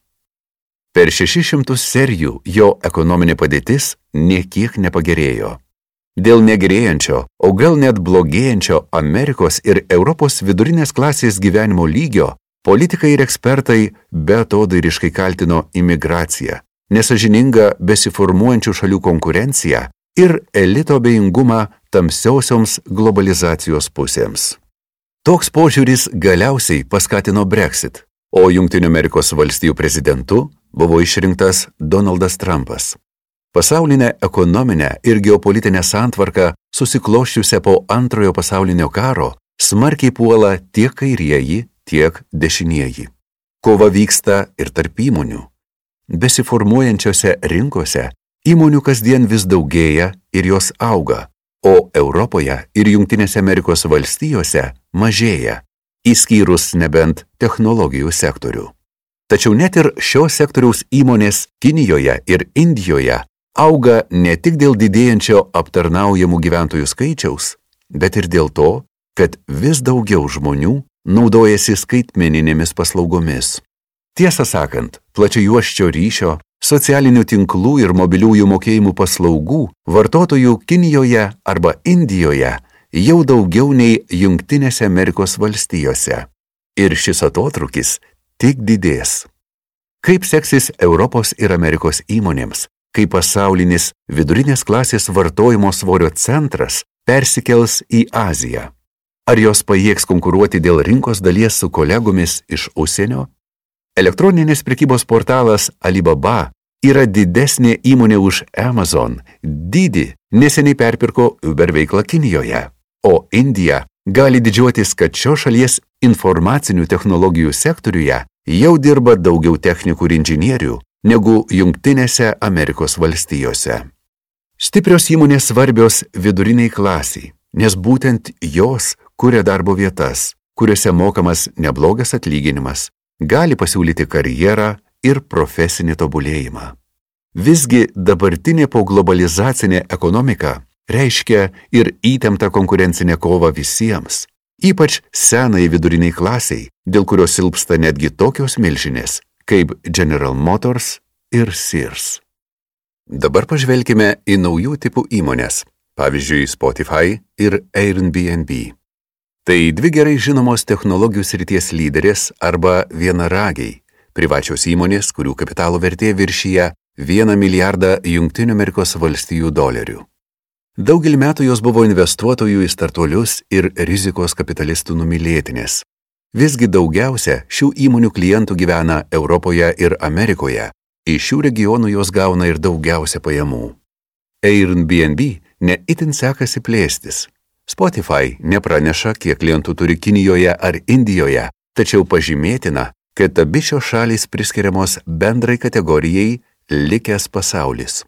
Per 600 serijų jo ekonominė padėtis niekiek nepagerėjo. Dėl negerėjančio, o gal net blogėjančio Amerikos ir Europos vidurinės klasės gyvenimo lygio Politikai ir ekspertai betodairiškai kaltino imigraciją, nesažiningą besiformuojančių šalių konkurenciją ir elito bejingumą tamsiosioms globalizacijos pusėms. Toks požiūris galiausiai paskatino Brexit, o Junktinių Amerikos valstijų prezidentu buvo išrinktas Donaldas Trumpas. Pasaulinę ekonominę ir geopolitinę santvarką susikloščiusią po antrojo pasaulinio karo smarkiai puola tiek kairieji, tiek dešinieji. Kova vyksta ir tarp įmonių. Besiformuojančiose rinkose įmonių kasdien vis daugėja ir jos auga, o Europoje ir Junktinėse Amerikos valstijose mažėja, įskyrus nebent technologijų sektorių. Tačiau net ir šios sektoriaus įmonės Kinijoje ir Indijoje auga ne tik dėl didėjančio aptarnaujamų gyventojų skaičiaus, bet ir dėl to, kad vis daugiau žmonių naudojasi skaitmeninėmis paslaugomis. Tiesą sakant, plačiajuoščio ryšio, socialinių tinklų ir mobiliųjų mokėjimų paslaugų vartotojų Kinijoje arba Indijoje jau daugiau nei Junktinėse Amerikos valstijose. Ir šis atotrukis tik didės. Kaip seksis Europos ir Amerikos įmonėms, kai pasaulinis vidurinės klasės vartojimo svorio centras persikels į Aziją? Ar jos pajėgs konkuruoti dėl rinkos dalies su kolegomis iš užsienio? Elektroninės prekybos portalas Alibaba yra didesnė įmonė už Amazon, dydį neseniai perpirko Uber veiklą Kinijoje, o Indija gali didžiuotis, kad šio šalies informacinių technologijų sektoriuje jau dirba daugiau technikų ir inžinierių negu Junktinėse Amerikos valstijose. Stiprios įmonės svarbios viduriniai klasiai, nes būtent jos kuria darbo vietas, kuriuose mokamas neblogas atlyginimas, gali pasiūlyti karjerą ir profesinį tobulėjimą. Visgi dabartinė po globalizacinė ekonomika reiškia ir įtemptą konkurencinę kovą visiems, ypač senai viduriniai klasiai, dėl kurios silpsta netgi tokios milžinės kaip General Motors ir Sears. Dabar pažvelkime į naujų tipų įmonės, pavyzdžiui Spotify ir Airbnb. Tai dvi gerai žinomos technologijų srities lyderės arba vienaragiai - privačios įmonės, kurių kapitalo vertė viršyje 1 milijardą valstijų dolerių. Daugelį metų jos buvo investuotojų į startuolius ir rizikos kapitalistų numylėtinės. Visgi daugiausia šių įmonių klientų gyvena Europoje ir Amerikoje. Iš šių regionų jos gauna ir daugiausia pajamų. Airbnb neįtin sekasi plėstis. Spotify nepraneša, kiek klientų turi Kinijoje ar Indijoje, tačiau pažymėtina, kad abi šios šalys priskiriamos bendrai kategorijai likęs pasaulis.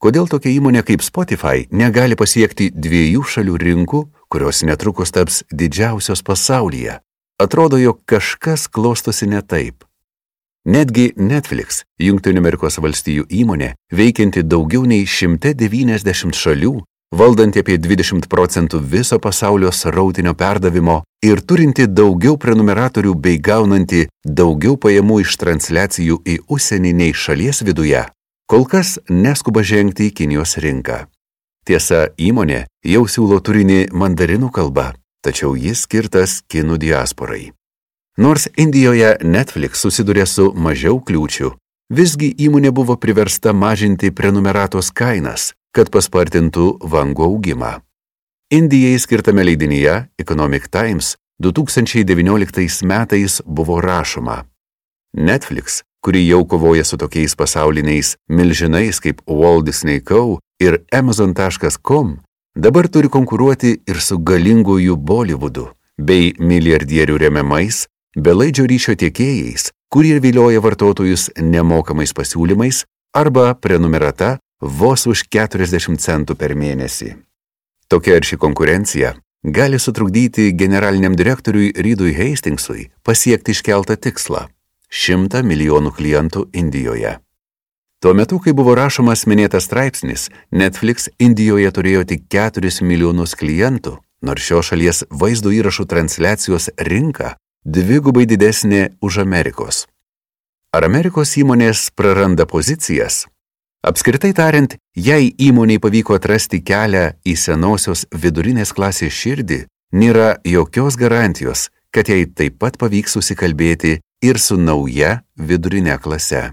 Kodėl tokia įmonė kaip Spotify negali pasiekti dviejų šalių rinkų, kurios netrukus taps didžiausios pasaulyje? Atrodo, jog kažkas klostosi ne taip. Netgi Netflix, Junktinių Amerikos valstijų įmonė, veikianti daugiau nei 190 šalių, valdanti apie 20 procentų viso pasaulio srautinio perdavimo ir turinti daugiau prenumeratorių bei gaunanti daugiau pajamų iš transliacijų į užsienį nei šalies viduje, kol kas neskuba žengti į Kinijos rinką. Tiesa, įmonė jau siūlo turinį mandarinų kalba, tačiau jis skirtas kinų diasporai. Nors Indijoje Netflix susiduria su mažiau kliūčių, visgi įmonė buvo priversta mažinti prenumeratos kainas, kad paspartintų vangų augimą. Indijai skirtame leidinyje Economic Times 2019 metais buvo rašoma. Netflix, kuri jau kovoja su tokiais pasauliniais milžinais kaip Walt Disney Co. ir Amazon.com, dabar turi konkuruoti ir su galinguoju Bollywoodu bei milijardierių remiamais, belaidžio ryšio tiekėjais, kurie vilioja vartotojus nemokamais pasiūlymais arba prenumerata vos už 40 centų per mėnesį. Tokia ir ši konkurencija gali sutrukdyti generaliniam direktoriui Rydui Hastingsui pasiekti iškeltą tikslą - 100 milijonų klientų Indijoje. Tuo metu, kai buvo rašomas minėtas straipsnis, Netflix Indijoje turėjo tik 4 milijonus klientų, nors šios šalies vaizdo įrašų transliacijos rinka dvigubai didesnė už Amerikos. Ar Amerikos įmonės praranda pozicijas? Apskritai tariant, jei įmoniai pavyko atrasti kelią į senosios vidurinės klasės širdį, nėra jokios garantijos, kad jai taip pat pavyks susikalbėti ir su nauja vidurinė klase.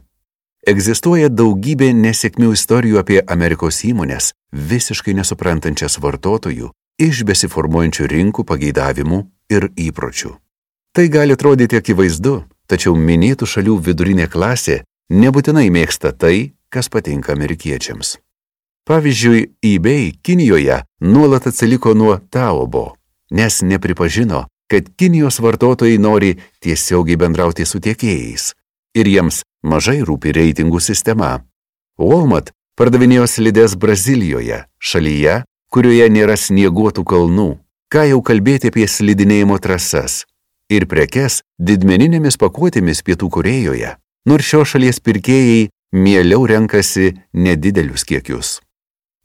Egzistuoja daugybė nesėkmių istorijų apie Amerikos įmonės, visiškai nesuprantančias vartotojų, iš besiformuojančių rinkų pageidavimų ir įpročių. Tai gali atrodyti akivaizdu, tačiau minėtų šalių vidurinė klasė nebūtinai mėgsta tai, kas patinka amerikiečiams. Pavyzdžiui, eBay Kinijoje nuolat atsiliko nuo Taobo, nes nepripažino, kad Kinijos vartotojai nori tiesiogiai bendrauti su tiekėjais ir jiems mažai rūpi reitingų sistema. Walmart pardavinėjo slides Brazilijoje, šalyje, kurioje nėra snieguotų kalnų, ką jau kalbėti apie slidinėjimo trasas, ir prekes didmeninėmis pakuotėmis Pietų Korejoje, nors šios šalies pirkėjai mieliau renkasi nedidelius kiekius.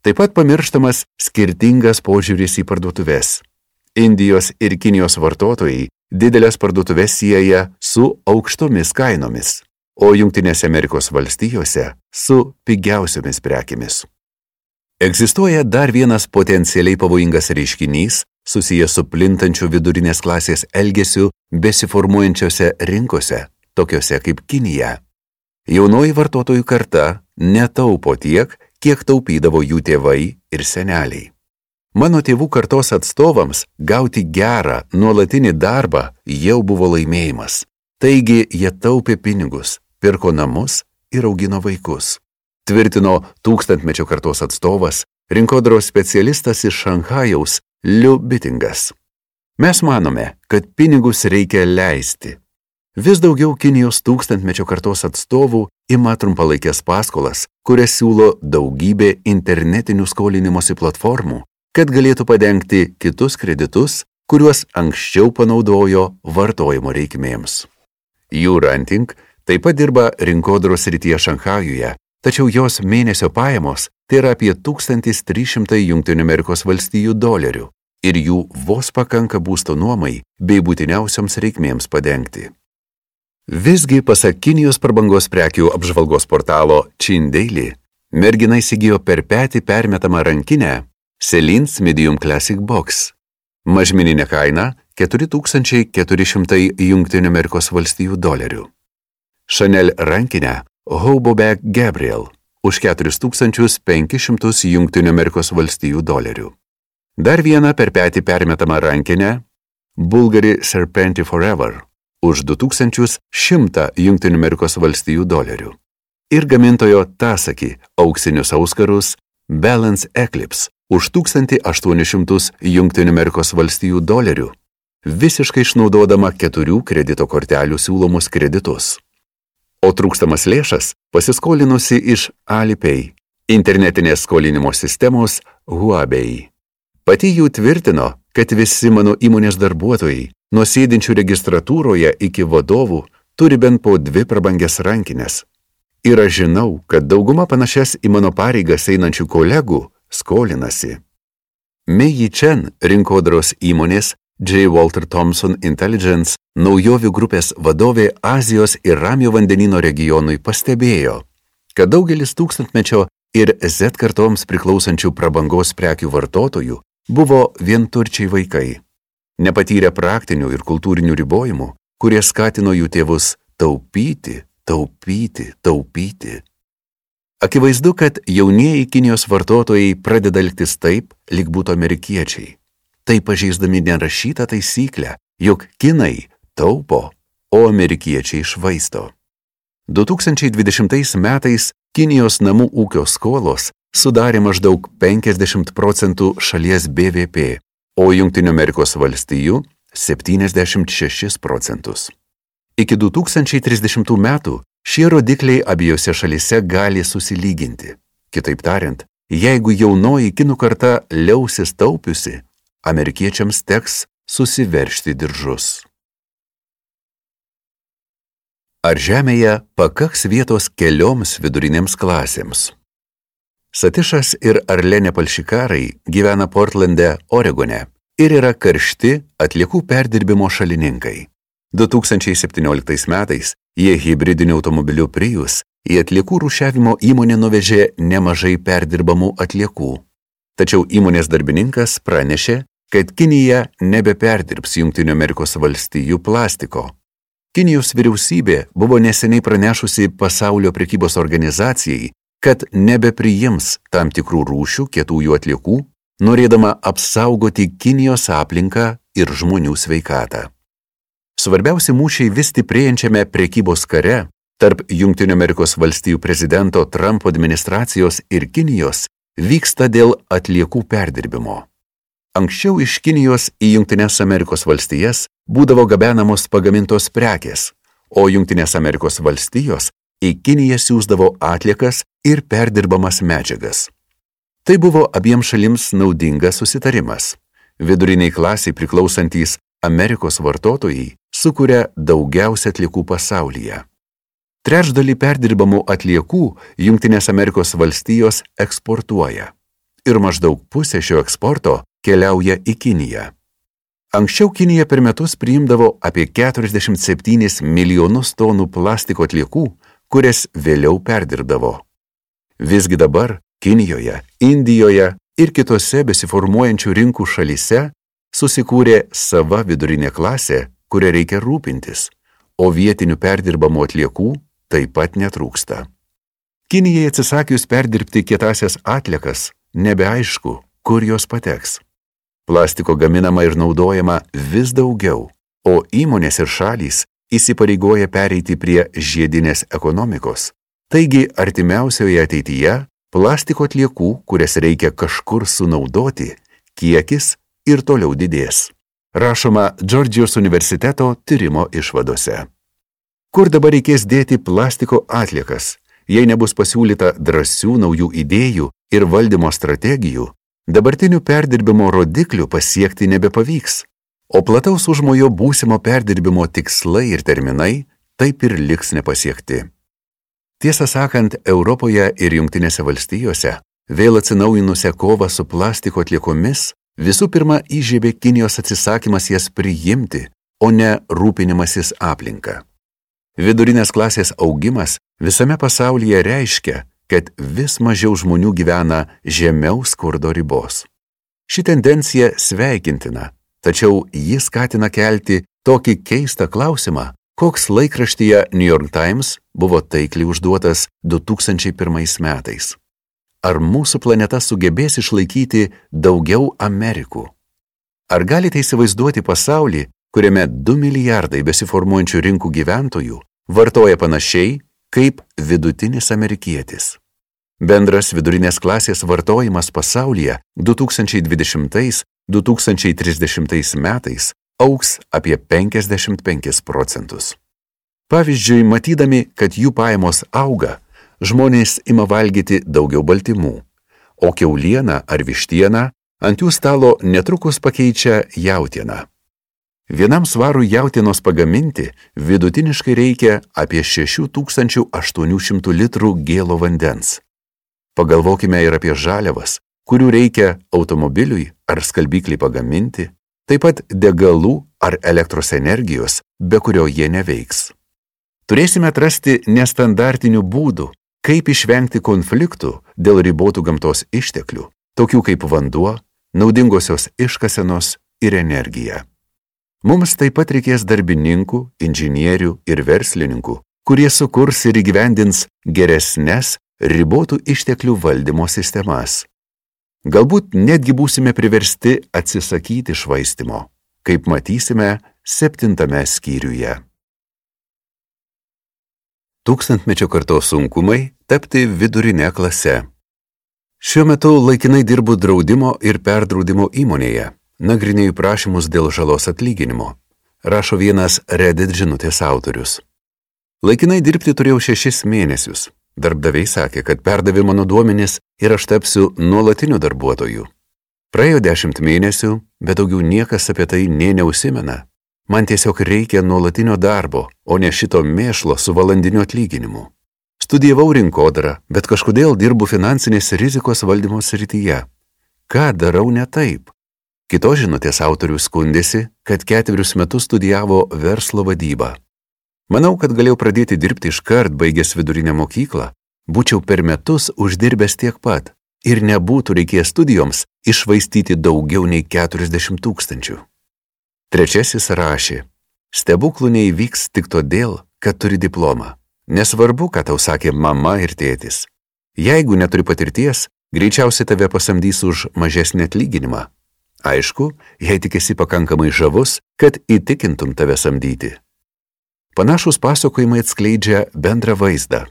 Taip pat pamirštamas skirtingas požiūris į parduotuves. Indijos ir Kinijos vartotojai didelės parduotuves sieja su aukštomis kainomis, o Junktinėse Amerikos valstijose su pigiausiomis prekėmis. Egzistuoja dar vienas potencialiai pavojingas reiškinys susijęs su plintančiu vidurinės klasės elgesiu besiformuojančiose rinkose, tokiuose kaip Kinija. Jaunoji vartotojų karta netaupo tiek, kiek taupydavo jų tėvai ir seneliai. Mano tėvų kartos atstovams gauti gerą, nuolatinį darbą jau buvo laimėjimas. Taigi jie taupė pinigus, pirko namus ir augino vaikus. Tvirtino tūkstantmečio kartos atstovas, rinkodaros specialistas iš Šanhajaus Liu Bitingas. Mes manome, kad pinigus reikia leisti, Vis daugiau Kinijos tūkstantmečio kartos atstovų ima trumpalaikės paskolas, kurias siūlo daugybė internetinių skolinimosi platformų, kad galėtų padengti kitus kreditus, kuriuos anksčiau panaudojo vartojimo reikmėms. Jų ranting taip pat dirba rinkodaros rytyje Šanhajuje, tačiau jos mėnesio pajamos tai yra apie 1300 JAV dolerių ir jų vos pakanka būsto nuomai bei būtiniausioms reikmėms padengti. Visgi, pasak Kinijos prabangos prekių apžvalgos portalo Chin Daily, mergina įsigijo per petį permetamą rankinę Selins Medium Classic Box. Mažmeninė kaina 4400 Junktinių Amerikos valstijų dolerių. Chanel rankinę Hobo Bag Gabriel už 4500 Junktinių Amerikos valstijų dolerių. Dar vieną per petį permetamą rankinę Bulgari Serpenti Forever už 2100 Junktinių Amerikos valstijų dolerių. Ir gamintojo Tasaki auksinius auskarus Balance Eclipse už 1800 Junktinių Amerikos valstijų dolerių, visiškai išnaudodama keturių kredito kortelių siūlomus kreditus. O trūkstamas lėšas pasiskolinusi iš Alipay, internetinės skolinimo sistemos Huawei. Pati jų tvirtino, kad visi mano įmonės darbuotojai Nuo sėdinčių registratūroje iki vadovų turi bent po dvi prabangias rankinės. Ir aš žinau, kad dauguma panašias į mano pareigas einančių kolegų skolinasi. Meiji Chen rinkodaros įmonės J. Walter Thompson Intelligence naujovių grupės vadovė Azijos ir Ramio vandenino regionui pastebėjo, kad daugelis tūkstantmečio ir Z kartoms priklausančių prabangos prekių vartotojų buvo vienturčiai vaikai nepatyrę praktinių ir kultūrinių ribojimų, kurie skatino jų tėvus taupyti, taupyti, taupyti. Akivaizdu, kad jaunieji Kinijos vartotojai pradeda elgtis taip, lyg būtų amerikiečiai. Tai pažeisdami nerašytą taisyklę, jog kinai taupo, o amerikiečiai švaisto. 2020 metais Kinijos namų ūkio skolos sudarė maždaug 50 procentų šalies BVP, o Junktinių Amerikos valstijų 76 procentus. Iki 2030 metų šie rodikliai abiejose šalise gali susilyginti. Kitaip tariant, jeigu jaunoji kinų karta liausis taupiusi, amerikiečiams teks susiveršti diržus. Ar Žemėje pakaks vietos kelioms vidurinėms klasėms? Satišas ir Arlenė Palšikarai gyvena Portlande, Oregone ir yra karšti atliekų perdirbimo šalininkai. 2017 metais jie hybridiniu automobiliu Prius į atliekų rūšiavimo įmonę nuvežė nemažai perdirbamų atliekų. Tačiau įmonės darbininkas pranešė, kad Kinija nebeperdirbs Junktinių Amerikos valstijų plastiko. Kinijos vyriausybė buvo neseniai pranešusi pasaulio prekybos organizacijai, kad nebepriims tam tikrų rūšių kietųjų atliekų, norėdama apsaugoti Kinijos aplinką ir žmonių sveikatą. Svarbiausi mūšiai vis stiprėjančiame prekybos kare tarp Junktinių Amerikos valstijų prezidento Trumpo administracijos ir Kinijos vyksta dėl atliekų perdirbimo. Anksčiau iš Kinijos į Junktinės Amerikos valstijas būdavo gabenamos pagamintos prekės, o Junktinės Amerikos valstijos į Kiniją siūsdavo atliekas ir perdirbamas medžiagas. Tai buvo abiems šalims naudingas susitarimas. Viduriniai klasiai priklausantys Amerikos vartotojai sukuria daugiausia atliekų pasaulyje. Trečdalį perdirbamų atliekų Junktinės Amerikos valstijos eksportuoja. Ir maždaug pusė šio eksporto keliauja į Kiniją. Anksčiau Kinija per metus priimdavo apie 47 milijonus tonų plastiko atliekų, kurias vėliau perdirbdavo. Visgi dabar Kinijoje, Indijoje ir kitose besiformuojančių rinkų šalyse susikūrė sava vidurinė klasė, kuria reikia rūpintis, o vietinių perdirbamų atliekų taip pat netrūksta. Kinijai atsisakius perdirbti kietasias atliekas, nebeaišku, kur jos pateks. Plastiko gaminama ir naudojama vis daugiau, o įmonės ir šalys įsipareigoja pereiti prie žiedinės ekonomikos. Taigi artimiausioje ateityje plastiko atliekų, kurias reikia kažkur sunaudoti, kiekis ir toliau didės. Rašoma Džordžijos universiteto tyrimo išvadose. Kur dabar reikės dėti plastiko atliekas, jei nebus pasiūlyta drąsių naujų idėjų ir valdymo strategijų, dabartinių perdirbimo rodiklių pasiekti nebepavyks, o plataus užmojo būsimo perdirbimo tikslai ir terminai taip ir liks nepasiekti. Tiesą sakant, Europoje ir Junktinėse valstijose vėl atsinaujinusią kovą su plastiko atliekomis visų pirma įžiebė Kinijos atsisakymas jas priimti, o ne rūpinimasis aplinka. Vidurinės klasės augimas visame pasaulyje reiškia, kad vis mažiau žmonių gyvena žemiau skurdo ribos. Ši tendencija sveikintina, tačiau ji skatina kelti tokį keistą klausimą, koks laikraštyje New York Times buvo taikliai užduotas 2001 metais. Ar mūsų planeta sugebės išlaikyti daugiau Amerikų? Ar galite įsivaizduoti pasaulį, kuriame 2 milijardai besiformuojančių rinkų gyventojų vartoja panašiai kaip vidutinis amerikietis? Bendras vidurinės klasės vartojimas pasaulyje 2020-2030 metais auks apie 55 procentus. Pavyzdžiui, matydami, kad jų pajamos auga, žmonės ima valgyti daugiau baltymų, o keulieną ar vištieną ant jų stalo netrukus pakeičia jautieną. Vienam svarų jautienos pagaminti vidutiniškai reikia apie 6800 litrų gėlo vandens. Pagalvokime ir apie žaliavas, kurių reikia automobiliui ar skalbyklį pagaminti, taip pat degalų ar elektros energijos, be kurio jie neveiks. Turėsime atrasti nestandartinių būdų, kaip išvengti konfliktų dėl ribotų gamtos išteklių, tokių kaip vanduo, naudingosios iškasenos ir energija. Mums taip pat reikės darbininkų, inžinierių ir verslininkų, kurie sukurs ir įgyvendins geresnes ribotų išteklių valdymo sistemas. Galbūt netgi būsime priversti atsisakyti švaistimo, kaip matysime septintame skyriuje. Tūkstantmečio kartos sunkumai tapti vidurinę klasę. Šiuo metu laikinai dirbu draudimo ir perdraudimo įmonėje nagrinėju prašymus dėl žalos atlyginimo, rašo vienas Reddit žinutės autorius. Laikinai dirbti turėjau šešis mėnesius. Darbdaviai sakė, kad perdavė mano duomenis ir aš tapsiu nuolatiniu darbuotoju. Praėjo dešimt mėnesių, bet daugiau niekas apie tai nė neusimena. Man tiesiog reikia nuolatinio darbo, o ne šito mėšlo su valandiniu atlyginimu. Studijavau rinkodarą, bet kažkodėl dirbu finansinės rizikos valdymo srityje. Ką darau ne taip? Kitos žinutės autorius skundėsi, kad ketverius metus studijavo verslo vadybą. Manau, kad galėjau pradėti dirbti iškart baigęs vidurinę mokyklą, būčiau per metus uždirbęs tiek pat ir nebūtų reikėjęs studijoms išvaistyti daugiau nei 40 tūkstančių. Trečiasis rašė, stebuklų neįvyks tik todėl, kad turi diplomą. Nesvarbu, ką tau sakė mama ir tėtis. Jeigu neturi patirties, greičiausiai tave pasamdys už mažesnį atlyginimą. Aišku, jei tik esi pakankamai žavus, kad įtikintum tave samdyti. Panašus pasakojimai atskleidžia bendrą vaizdą.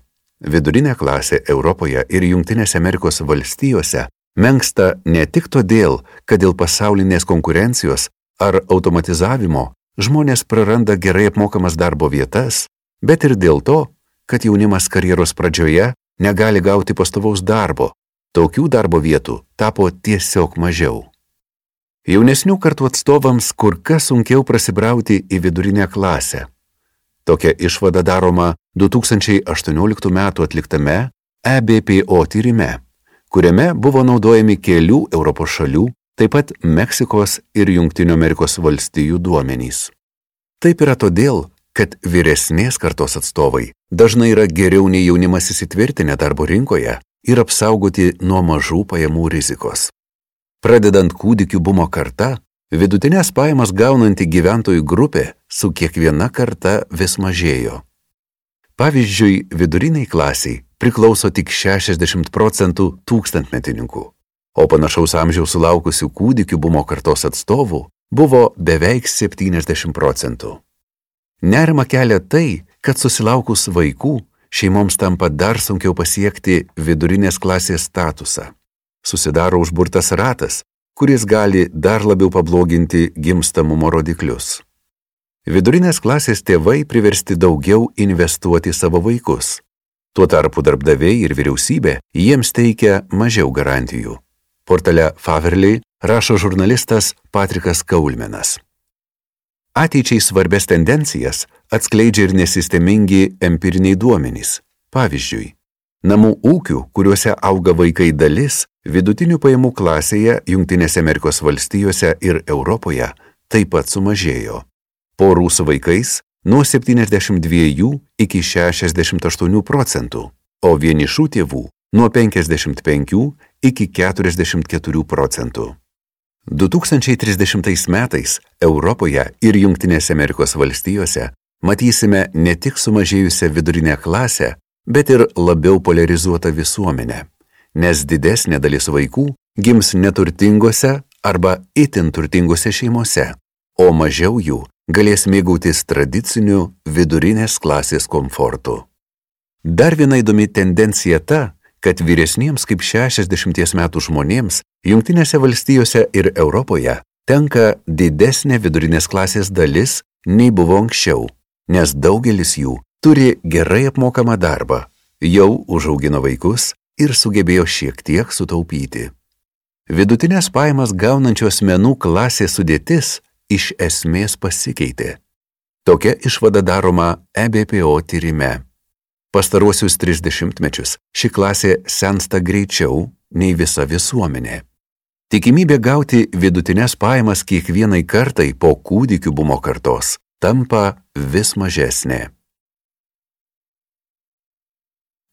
Vidurinė klasė Europoje ir Junktinėse Amerikos valstijose menksta ne tik todėl, kad dėl pasaulinės konkurencijos ar automatizavimo žmonės praranda gerai apmokamas darbo vietas, bet ir dėl to, kad jaunimas karjeros pradžioje negali gauti pastovaus darbo. Tokių darbo vietų tapo tiesiog mažiau. Jaunesnių kartų atstovams kur kas sunkiau prasibrauti į vidurinę klasę. Tokia išvada daroma 2018 m. atliktame EBPO tyrime, kuriame buvo naudojami kelių Europos šalių, taip pat Meksikos ir Junktinių Amerikos valstijų duomenys. Taip yra todėl, kad vyresnės kartos atstovai dažnai yra geriau nei jaunimas įsitvirtinę darbo rinkoje ir apsaugoti nuo mažų pajamų rizikos. Pradedant kūdikių bumo karta, vidutinės pajamas gaunanti gyventojų grupė su kiekviena karta vis mažėjo. Pavyzdžiui, viduriniai klasiai priklauso tik 60 procentų tūkstantmetininkų, o panašaus amžiaus sulaukusių kūdikių bumo kartos atstovų buvo beveik 70 procentų. Nerima kelia tai, kad susilaukus vaikų šeimoms tampa dar sunkiau pasiekti vidurinės klasės statusą susidaro užburtas ratas, kuris gali dar labiau pabloginti gimstamumo rodiklius. Vidurinės klasės tėvai priversti daugiau investuoti savo vaikus. Tuo tarpu darbdaviai ir vyriausybė jiems teikia mažiau garantijų. Portale Faverly rašo žurnalistas Patrikas Kaulmenas. Ateičiai svarbės tendencijas atskleidžia ir nesistemingi empiriniai duomenys. Pavyzdžiui, namų ūkių, kuriuose auga vaikai dalis, Vidutinių pajamų klasėje Junktinėse Amerikos valstijose ir Europoje taip pat sumažėjo. Porų su vaikais nuo 72 iki 68 procentų, o vienišų tėvų nuo 55 iki 44 procentų. 2030 metais Europoje ir Junktinėse Amerikos valstijose matysime ne tik sumažėjusią vidurinę klasę, bet ir labiau polarizuotą visuomenę nes didesnė dalis vaikų gims neturtingose arba itin turtingose šeimose, o mažiau jų galės mėgautis tradiciniu vidurinės klasės komfortu. Dar viena įdomi tendencija ta, kad vyresniems kaip 60 metų žmonėms Junktinėse valstijose ir Europoje tenka didesnė vidurinės klasės dalis nei buvo anksčiau, nes daugelis jų turi gerai apmokamą darbą, jau užaugino vaikus ir sugebėjo šiek tiek sutaupyti. Vidutinės pajamas gaunančių asmenų klasės sudėtis iš esmės pasikeitė. Tokia išvada daroma EBPO tyrime. Pastaruosius 30 mečius ši klasė sensta greičiau nei visa visuomenė. Tikimybė gauti vidutinės pajamas kiekvienai kartai po kūdikių bumo kartos tampa vis mažesnė.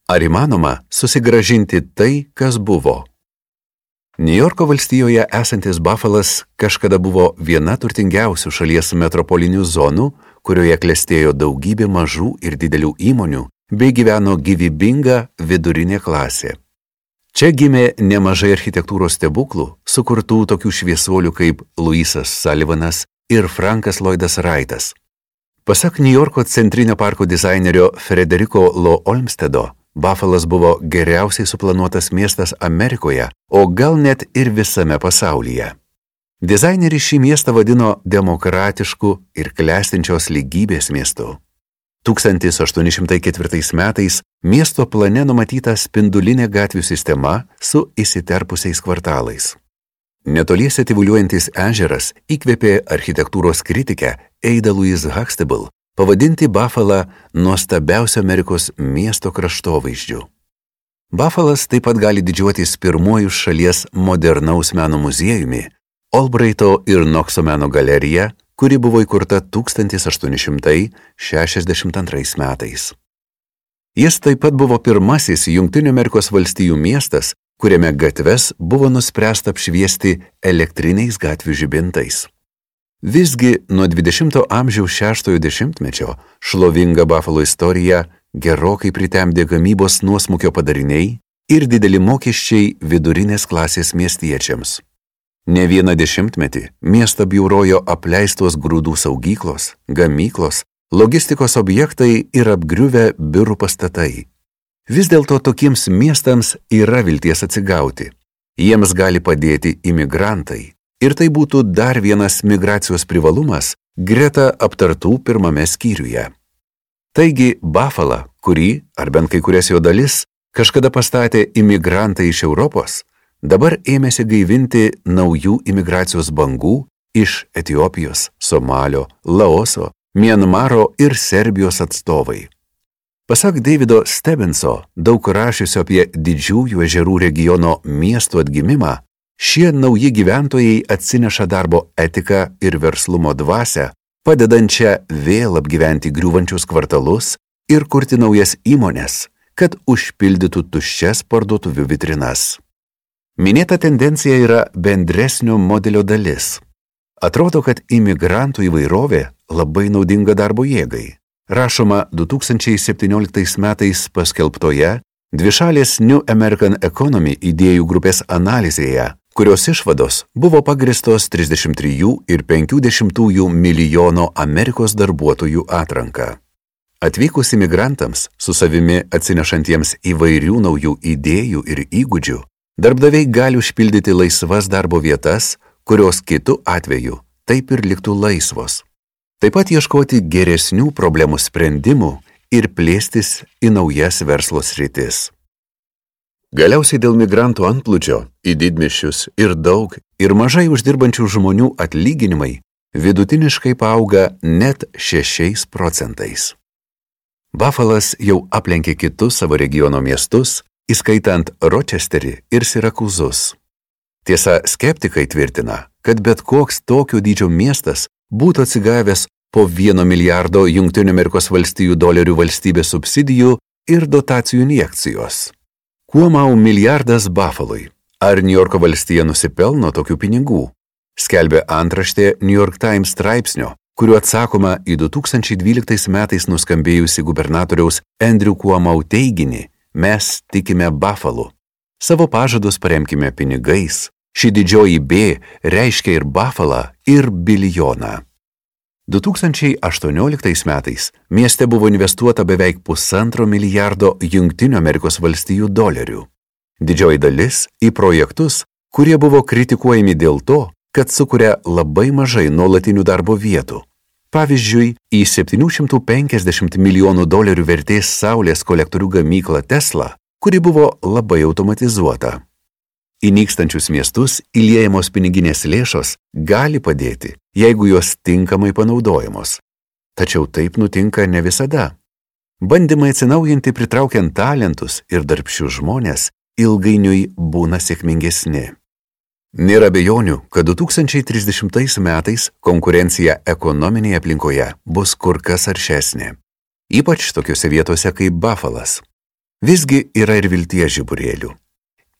Ar įmanoma susigražinti tai, kas buvo? Niujorko valstijoje esantis Buffalas kažkada buvo viena turtingiausių šalies metropolinių zonų, kurioje klestėjo daugybė mažų ir didelių įmonių, bei gyveno gyvybinga vidurinė klasė. Čia gimė nemažai architektūros stebuklų, sukurtų tokių šviesuolių kaip Luisas Sullivanas ir Frankas Lloydas Wrightas. Pasak New Yorko centrinio parko dizainerio Frederiko Lo Olmstedo, Buffalas buvo geriausiai suplanuotas miestas Amerikoje, o gal net ir visame pasaulyje. Dizaineris šį miestą vadino demokratišku ir klestinčios lygybės miestu. 1804 metais miesto plane numatyta spindulinė gatvių sistema su įsiterpusiais kvartalais. Netoliese tyvuliuojantis ežeras įkvėpė architektūros kritikę Eida Louise Huxtable pavadinti Buffalo nuostabiausio Amerikos miesto kraštovaizdžiu. Buffalas taip pat gali didžiuotis pirmuoju šalies modernaus meno muziejumi, Albrighto ir Nokso meno galerija, kuri buvo įkurta 1862 metais. Jis taip pat buvo pirmasis Junktinių Amerikos valstijų miestas, kuriame gatves buvo nuspręsta apšviesti elektriniais gatvių žibintais. Visgi nuo 20 amžiaus 60-ojo dešimtmečio šlovinga Buffalo istorija gerokai pritemdė gamybos nuosmukio padariniai ir dideli mokesčiai vidurinės klasės miestiečiams. Ne vieną dešimtmetį miestą biurojo apleistos grūdų saugyklos, gamyklos, logistikos objektai ir apgriuvę biurų pastatai. Vis dėlto tokiems miestams yra vilties atsigauti. Jiems gali padėti imigrantai, Ir tai būtų dar vienas migracijos privalumas greta aptartų pirmame skyriuje. Taigi Buffalo, kurį, ar bent kai kurias jo dalis, kažkada pastatė imigrantai iš Europos, dabar ėmėsi gaivinti naujų imigracijos bangų iš Etijopijos, Somalio, Laoso, Mienmaro ir Serbijos atstovai. Pasak Davido Stebenso, daug rašiusio apie didžiųjų ežerų regiono miestų atgimimą, Šie nauji gyventojai atsineša darbo etiką ir verslumo dvasę, padedančią vėl apgyventi griūvančius kvartalus ir kurti naujas įmonės, kad užpildytų tuščias parduotuvių vitrinas. Minėta tendencija yra bendresnio modelio dalis. Atrodo, kad imigrantų įvairovė labai naudinga darbo jėgai. Rašoma 2017 metais paskelbtoje dvišalės New American Economy idėjų grupės analizėje, kurios išvados buvo pagristos 33 ir 50 milijono Amerikos darbuotojų atranka. Atvykus imigrantams, su savimi atsinešantiems įvairių naujų idėjų ir įgūdžių, darbdaviai gali užpildyti laisvas darbo vietas, kurios kitų atveju taip ir liktų laisvos. Taip pat ieškoti geresnių problemų sprendimų ir plėstis į naujas verslo sritis. Galiausiai dėl migrantų antplūdžio į didmiščius ir daug ir mažai uždirbančių žmonių atlyginimai vidutiniškai paauga net 6 procentais. Buffalas jau aplenkė kitus savo regiono miestus, įskaitant Rochesterį ir Sirakūzus. Tiesa, skeptikai tvirtina, kad bet koks tokio dydžio miestas būtų atsigavęs po 1 milijardo valstijų dolerių valstybės subsidijų ir dotacijų injekcijos. Kuo mau milijardas Buffalui? Ar New Yorko valstija nusipelno tokių pinigų? Skelbė antraštė New York Times straipsnio, kuriuo atsakoma į 2012 metais nuskambėjusi gubernatoriaus Andrew Cuomo teiginį Mes tikime Buffalo. Savo pažadus paremkime pinigais. Ši didžioji B reiškia ir Buffalo, ir bilijoną. 2018 metais mieste buvo investuota beveik pusantro milijardo Junktinių Amerikos valstijų dolerių. Didžioji dalis į projektus, kurie buvo kritikuojami dėl to, kad sukuria labai mažai nuolatinių darbo vietų. Pavyzdžiui, į 750 milijonų dolerių vertės saulės kolektorių gamyklą Tesla, kuri buvo labai automatizuota. Į nykstančius miestus įliejamos piniginės lėšos gali padėti, jeigu jos tinkamai panaudojamos. Tačiau taip nutinka ne visada. Bandymai atsinaujinti pritraukiant talentus ir darbščių žmonės ilgainiui būna sėkmingesni. Nėra bejonių, kad 2030 metais konkurencija ekonominėje aplinkoje bus kur kas aršesnė. Ypač tokiuose vietose kaip Buffalas. Visgi yra ir vilties žiburėlių.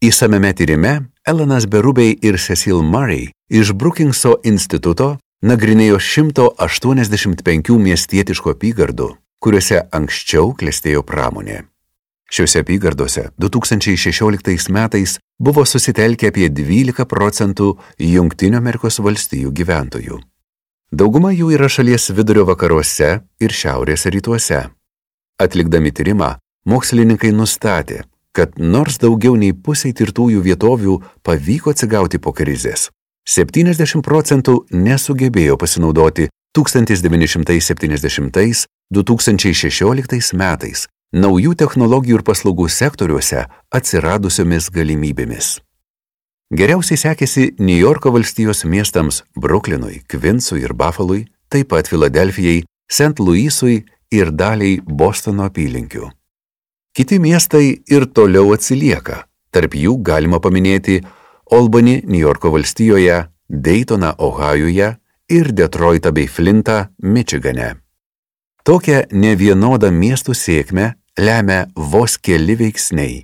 Įsameme tyrime Elanas Berubiai ir Cecil Murray iš Brookingso instituto nagrinėjo 185 miestietiško apygardų, kuriuose anksčiau klestėjo pramonė. Šiuose apygardose 2016 metais buvo susitelkę apie 12 procentų Junktinio Amerikos valstijų gyventojų. Dauguma jų yra šalies vidurio vakaruose ir šiaurės rytuose. Atlikdami tyrimą, mokslininkai nustatė, kad nors daugiau nei pusiai tirtųjų vietovių pavyko atsigauti po krizės, 70 procentų nesugebėjo pasinaudoti 1970-2016 metais naujų technologijų ir paslaugų sektoriuose atsiradusiomis galimybėmis. Geriausiai sekėsi New Yorko valstijos miestams Bruklinui, Kvinsui ir Buffalui, taip pat Filadelfijai, St. Louisui ir daliai Bostono apylinkių. Kiti miestai ir toliau atsilieka, tarp jų galima paminėti Albany, New Yorko valstijoje, Daytoną, Ohajuje ir Detroitą bei Flintą, Mičigane. Tokią nevienodą miestų sėkmę lemia vos keli veiksniai.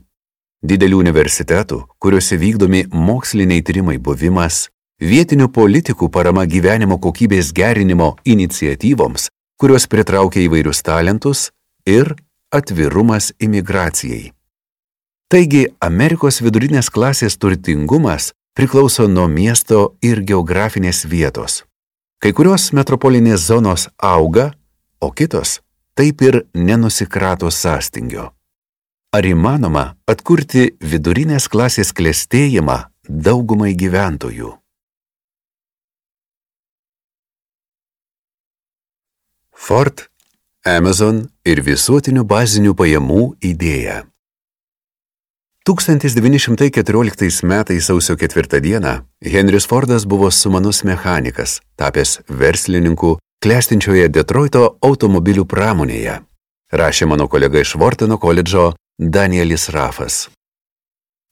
Didelių universitetų, kuriuose vykdomi moksliniai tyrimai buvimas, vietinių politikų parama gyvenimo kokybės gerinimo iniciatyvoms, kurios pritraukia įvairius talentus ir atvirumas imigracijai. Taigi, Amerikos vidurinės klasės turtingumas priklauso nuo miesto ir geografinės vietos. Kai kurios metropolinės zonos auga, o kitos taip ir nenusikrato sąstingio. Ar įmanoma atkurti vidurinės klasės klėstėjimą daugumai gyventojų? Ford, Amazon ir visuotinių bazinių pajamų idėja. 1914 metais sausio 4 dieną Henris Fordas buvo sumanus mechanikas, tapęs verslininku klestinčioje Detroito automobilių pramonėje, rašė mano kolega iš Vorteno koledžo Danielis Rafas.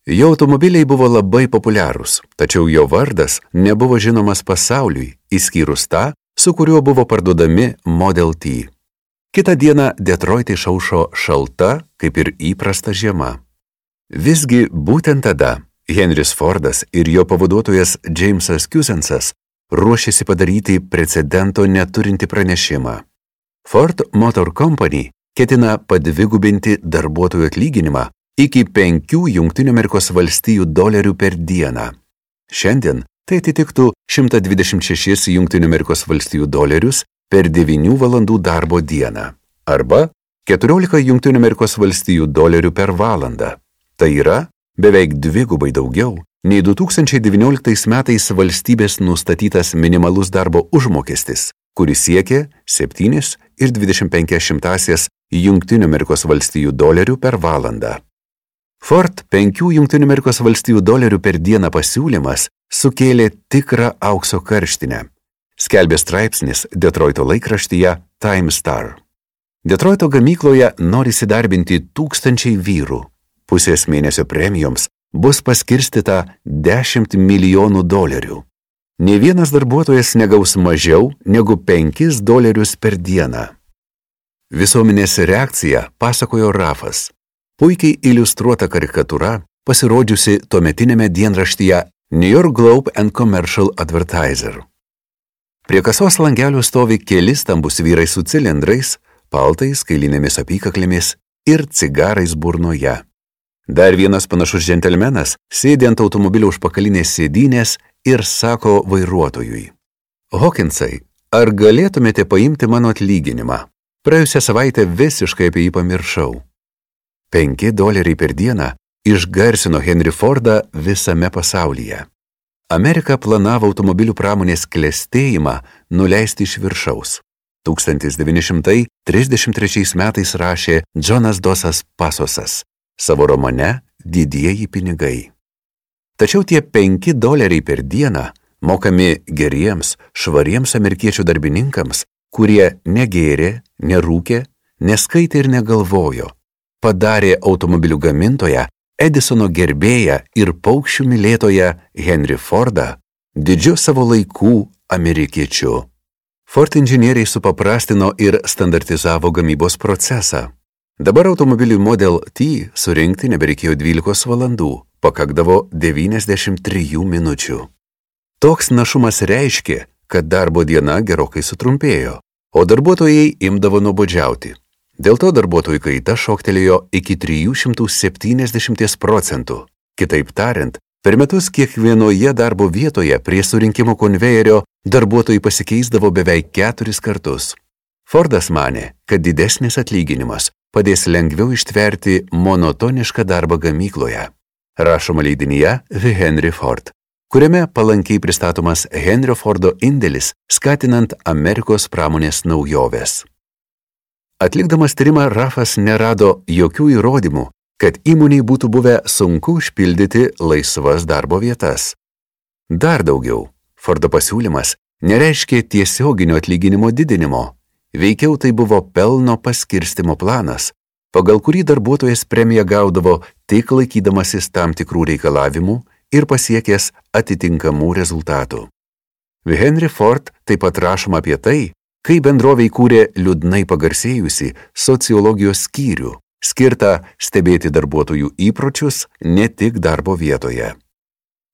Jo automobiliai buvo labai populiarūs, tačiau jo vardas nebuvo žinomas pasauliui, išskyrus tą, su kuriuo buvo parduodami Model T. Kitą dieną Detroite išaušo šalta, kaip ir įprasta žiema. Visgi būtent tada Henris Fordas ir jo pavaduotojas Jamesas Cusensas ruošiasi padaryti precedento neturinti pranešimą. Ford Motor Company ketina padvigubinti darbuotojų atlyginimą iki 5 Junktinių Amerikos valstijų dolerių per dieną. Šiandien tai atitiktų 126 Junktinių Amerikos valstijų dolerius per 9 valandų darbo dieną arba 14 Junktinių Amerikos valstijų dolerių per valandą. Tai yra beveik dvigubai daugiau nei 2019 metais valstybės nustatytas minimalus darbo užmokestis, kuris siekė 7,25 Junktinių Amerikos valstijų dolerių per valandą. Ford 5 Junktinių Amerikos valstijų dolerių per dieną pasiūlymas sukėlė tikrą aukso karštinę. Skelbė straipsnis Detroito laikraštyje Time Star. Detroito gamykloje nori įsidarbinti tūkstančiai vyrų. Pusės mėnesio premijoms bus paskirstyta 10 milijonų dolerių. Ne vienas darbuotojas negaus mažiau negu 5 dolerius per dieną. Visuomenės reakcija pasakojo Rafas. Puikiai iliustruota karikatūra, pasirodžiusi tuometinėme dienraštyje New York Globe and Commercial Advertiser. Prie kasos langelių stovi keli stambus vyrai su cilindrais, paltais, kailinėmis apykaklėmis ir cigarais burnoje. Dar vienas panašus džentelmenas sėdi ant automobilio užpakalinės sėdynės ir sako vairuotojui. Hawkinsai, ar galėtumėte paimti mano atlyginimą? Praėjusią savaitę visiškai apie jį pamiršau. 5 doleriai per dieną išgarsino Henry Fordą visame pasaulyje. Amerika planavo automobilių pramonės klestėjimą nuleisti iš viršaus. 1933 metais rašė Džonas Dosas Pasosas savo romane Didieji pinigai. Tačiau tie 5 doleriai per dieną mokami geriems, švariems amerikiečių darbininkams, kurie negėrė, nerūkė, neskaitė ir negalvojo, padarė automobilių gamintoją, Edisono gerbėją ir paukščių mylėtoją Henry Fordą didžiu savo laikų amerikiečiu. Ford inžinieriai supaprastino ir standartizavo gamybos procesą. Dabar automobiliui Model T surinkti nebereikėjo 12 valandų, pakakdavo 93 minučių. Toks našumas reiškia, kad darbo diena gerokai sutrumpėjo, o darbuotojai imdavo nuobodžiauti. Dėl to darbuotojų kaita šoktelėjo iki 370 procentų. Kitaip tariant, per metus kiekvienoje darbo vietoje prie surinkimo konvejerio darbuotojai pasikeisdavo beveik keturis kartus. Fordas mane, kad didesnis atlyginimas padės lengviau ištverti monotonišką darbą gamykloje. Rašoma leidinyje The Henry Ford, kuriame palankiai pristatomas Henrio Fordo indėlis skatinant Amerikos pramonės naujoves. Atlikdamas tyrimą, Rafas nerado jokių įrodymų, kad įmoniai būtų buvę sunku užpildyti laisvas darbo vietas. Dar daugiau, Fordo pasiūlymas nereiškia tiesioginio atlyginimo didinimo, veikiau tai buvo pelno paskirstimo planas, pagal kurį darbuotojas premiją gaudavo tik laikydamasis tam tikrų reikalavimų ir pasiekęs atitinkamų rezultatų. Henry Ford taip pat rašoma apie tai, kai bendrovė įkūrė liūdnai pagarsėjusi sociologijos skyrių, skirtą stebėti darbuotojų įpročius ne tik darbo vietoje.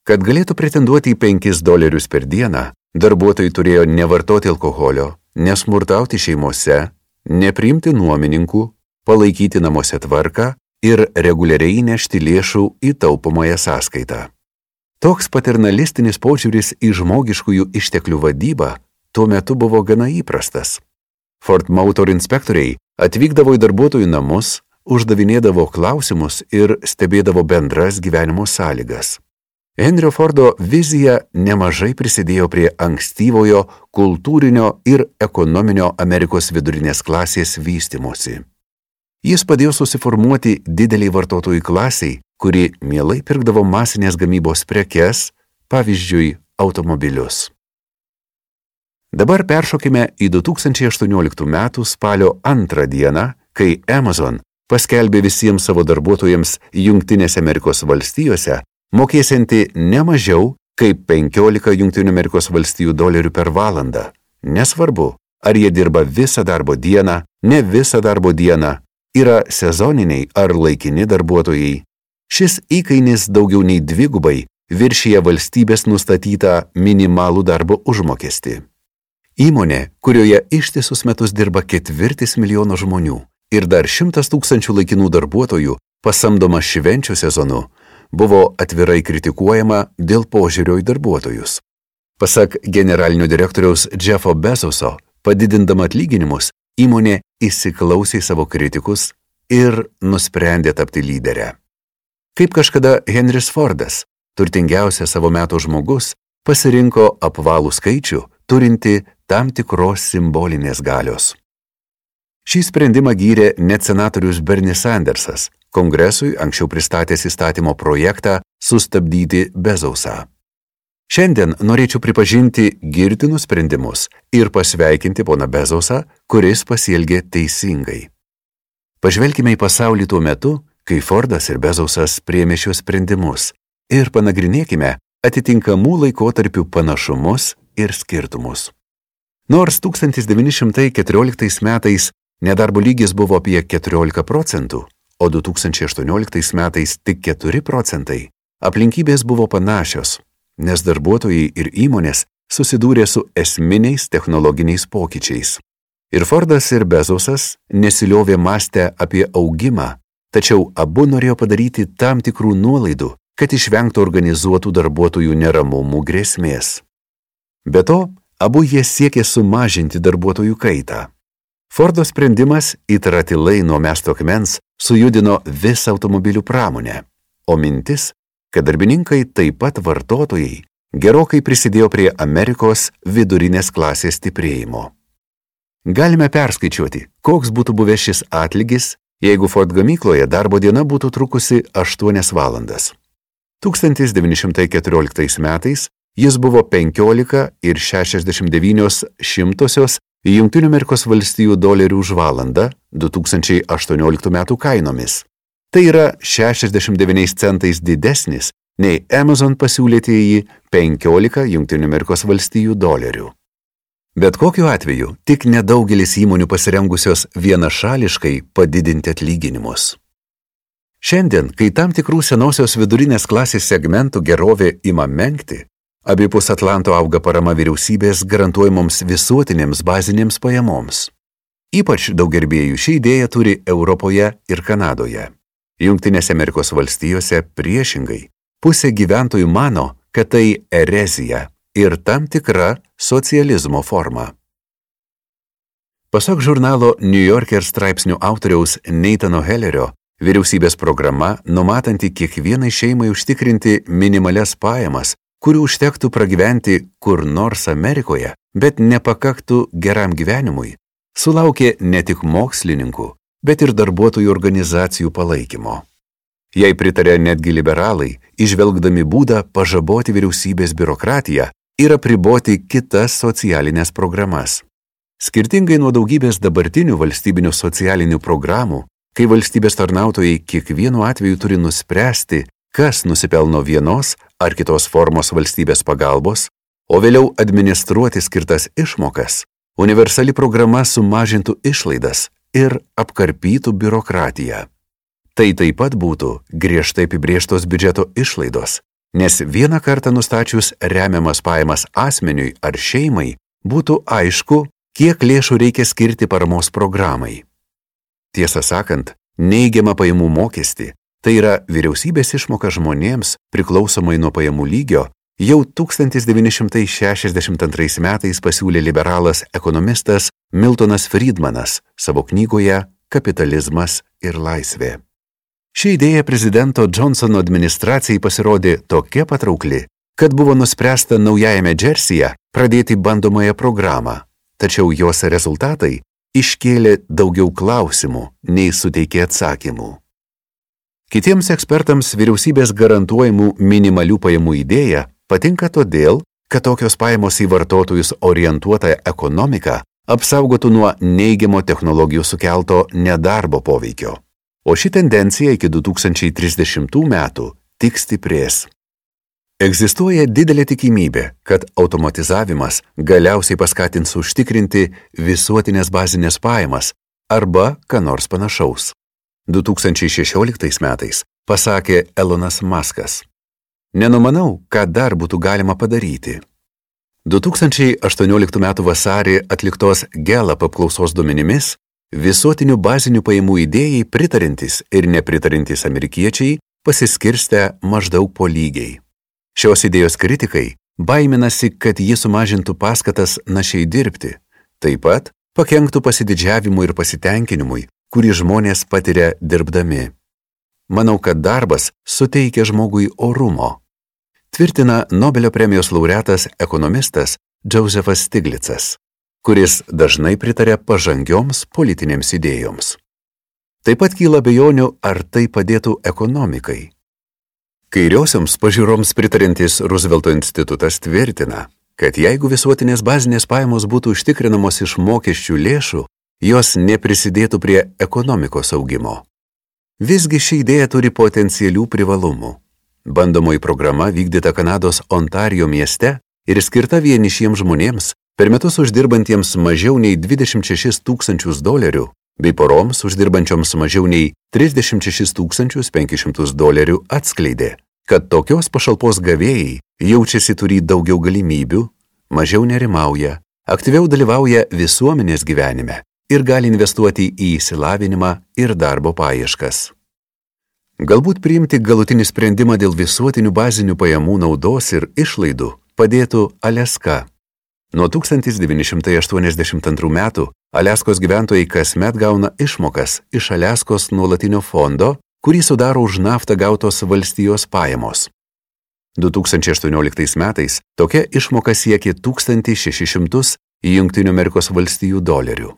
Kad galėtų pretenduoti į 5 dolerius per dieną, darbuotojai turėjo nevartoti alkoholio, nesmurtauti šeimose, nepriimti nuomininkų, palaikyti namuose tvarką ir reguliariai nešti lėšų į taupomąją sąskaitą. Toks paternalistinis požiūris į žmogiškųjų išteklių vadybą tuo metu buvo gana įprastas. Ford Motor inspektoriai atvykdavo į darbuotojų namus, uždavinėdavo klausimus ir stebėdavo bendras gyvenimo sąlygas. Henrio Fordo vizija nemažai prisidėjo prie ankstyvojo kultūrinio ir ekonominio Amerikos vidurinės klasės vystimosi. Jis padėjo susiformuoti dideliai vartotojų klasiai, kuri mielai pirkdavo masinės gamybos prekes, pavyzdžiui, automobilius. Dabar peršokime į 2018 m. spalio antrą dieną, kai Amazon paskelbė visiems savo darbuotojams Junktinėse Amerikos valstijose, mokėsianti ne mažiau kaip 15 Junktinių Amerikos valstijų dolerių per valandą. Nesvarbu, ar jie dirba visą darbo dieną, ne visą darbo dieną yra sezoniniai ar laikini darbuotojai. Šis įkainis daugiau nei dvigubai viršyje valstybės nustatytą minimalų darbo užmokestį. Įmonė, kurioje ištisus metus dirba ketvirtis milijono žmonių ir dar šimtas tūkstančių laikinų darbuotojų, pasamdoma švenčių sezonu, buvo atvirai kritikuojama dėl požiūrio į darbuotojus. Pasak generalinio direktoriaus Jeffo Bezoso, padidindama atlyginimus, įmonė įsiklausė į savo kritikus ir nusprendė tapti lyderę. Kaip kažkada Henris Fordas, turtingiausias savo metų žmogus, pasirinko apvalų skaičių, turinti tam tikros simbolinės galios. Šį sprendimą gyrė net senatorius Bernie Sandersas, kongresui anksčiau pristatęs įstatymo projektą sustabdyti Bezausą. Šiandien norėčiau pripažinti girtinus sprendimus ir pasveikinti poną Bezosą, kuris pasielgė teisingai. Pažvelkime į pasaulį tuo metu, kai Fordas ir Bezosas priemė šios sprendimus ir panagrinėkime atitinkamų laikotarpių panašumus ir skirtumus. Nors 1914 metais nedarbo lygis buvo apie 14 procentų, o 2018 metais tik 4 procentai, aplinkybės buvo panašios nes darbuotojai ir įmonės susidūrė su esminiais technologiniais pokyčiais. Ir Fordas ir Bezosas nesiliovė mąstę apie augimą, tačiau abu norėjo padaryti tam tikrų nuolaidų, kad išvengtų organizuotų darbuotojų neramumų grėsmės. Be to, abu jie siekė sumažinti darbuotojų kaitą. Fordo sprendimas įtratilai nuo mesto akmens sujudino visą automobilių pramonę, o mintis kad darbininkai taip pat vartotojai gerokai prisidėjo prie Amerikos vidurinės klasės stiprėjimo. Galime perskaičiuoti, koks būtų buvęs šis atlygis, jeigu Ford gamykloje darbo diena būtų trukusi 8 valandas. 1914 metais jis buvo 15 ir 69 šimtosios Junktinių Amerikos valstijų dolerių už valandą 2018 metų kainomis. Tai yra 69 centais didesnis nei Amazon pasiūlytieji 15 Junktinių Amerikos valstijų dolerių. Bet kokiu atveju tik nedaugelis įmonių pasirengusios vienašališkai padidinti atlyginimus. Šiandien, kai tam tikrų senosios vidurinės klasės segmentų gerovė ima menkti, abipus Atlanto auga parama vyriausybės garantuojamoms visuotinėms bazinėms pajamoms. Ypač daug gerbėjų šį idėją turi Europoje ir Kanadoje. Junktinėse Amerikos valstijose priešingai pusė gyventojų mano, kad tai erezija ir tam tikra socializmo forma. Pasak žurnalo New Yorker straipsnių autoriaus Neitano Hellerio, vyriausybės programa, numatanti kiekvienai šeimai užtikrinti minimales pajamas, kurių užtektų pragyventi kur nors Amerikoje, bet nepakaktų geram gyvenimui, sulaukė ne tik mokslininkų, bet ir darbuotojų organizacijų palaikymo. Jei pritarė netgi liberalai, išvelgdami būdą pažaboti vyriausybės biurokratiją ir apriboti kitas socialinės programas. Skirtingai nuo daugybės dabartinių valstybinių socialinių programų, kai valstybės tarnautojai kiekvienu atveju turi nuspręsti, kas nusipelno vienos ar kitos formos valstybės pagalbos, o vėliau administruoti skirtas išmokas, universali programa sumažintų išlaidas ir apkarpytų biurokratiją. Tai taip pat būtų griežtai apibrieštos biudžeto išlaidos, nes vieną kartą nustačius remiamas pajamas asmeniui ar šeimai, būtų aišku, kiek lėšų reikia skirti paramos programai. Tiesą sakant, neigiamą pajamų mokestį, tai yra vyriausybės išmoka žmonėms priklausomai nuo pajamų lygio, jau 1962 metais pasiūlė liberalas ekonomistas Miltonas Friedmanas savo knygoje Kapitalizmas ir laisvė. Ši idėja prezidento Johnsono administracijai pasirodė tokia patraukli, kad buvo nuspręsta naujajame Džersyje pradėti bandomąją programą, tačiau jos rezultatai iškėlė daugiau klausimų, nei suteikė atsakymų. Kitiems ekspertams vyriausybės garantuojamų minimalių pajamų idėja patinka todėl, kad tokios pajamos į vartotojus orientuotą ekonomiką apsaugotų nuo neigiamo technologijų sukelto nedarbo poveikio o ši tendencija iki 2030 metų tik stiprės. Egzistuoja didelė tikimybė, kad automatizavimas galiausiai paskatins užtikrinti visuotinės bazinės pajamas arba ką nors panašaus. 2016 metais pasakė Elonas Maskas. Nenumanau, ką dar būtų galima padaryti. 2018 m. vasarį atliktos Gallup apklausos duomenimis Visuotinių bazinių pajamų idėjai pritarintys ir nepritarintys amerikiečiai pasiskirstę maždaug po lygiai. Šios idėjos kritikai baiminasi, kad ji sumažintų paskatas našiai dirbti, taip pat pakenktų pasididžiavimui ir pasitenkinimui, kurį žmonės patiria dirbdami. Manau, kad darbas suteikia žmogui orumo. Tvirtina Nobelio premijos laureatas ekonomistas Josefas Stiglicas kuris dažnai pritarė pažangioms politinėms idėjoms. Taip pat kyla bejonių, ar tai padėtų ekonomikai. Kairiosioms pažiūroms pritarintis Roosevelto institutas tvirtina, kad jeigu visuotinės bazinės pajamos būtų užtikrinamos iš mokesčių lėšų, jos neprisidėtų prie ekonomikos augimo. Visgi ši idėja turi potencialių privalumų. Bandomoji programa vykdyta Kanados Ontario mieste ir skirta vienišiems žmonėms, per metus uždirbantiems mažiau nei 26 tūkstančius dolerių bei poroms uždirbančioms mažiau nei 36 500 dolerių atskleidė, kad tokios pašalpos gavėjai jaučiasi turį daugiau galimybių, mažiau nerimauja, aktyviau dalyvauja visuomenės gyvenime ir gali investuoti į įsilavinimą ir darbo paieškas. Galbūt priimti galutinį sprendimą dėl visuotinių bazinių pajamų naudos ir išlaidų padėtų Aleska Nuo 1982 metų Aleskos gyventojai kasmet gauna išmokas iš Aleskos nuolatinio fondo, kurį sudaro už naftą gautos valstijos pajamos. 2018 metais tokia išmoka siekė 1600 Junktinių Amerikos valstijų dolerių.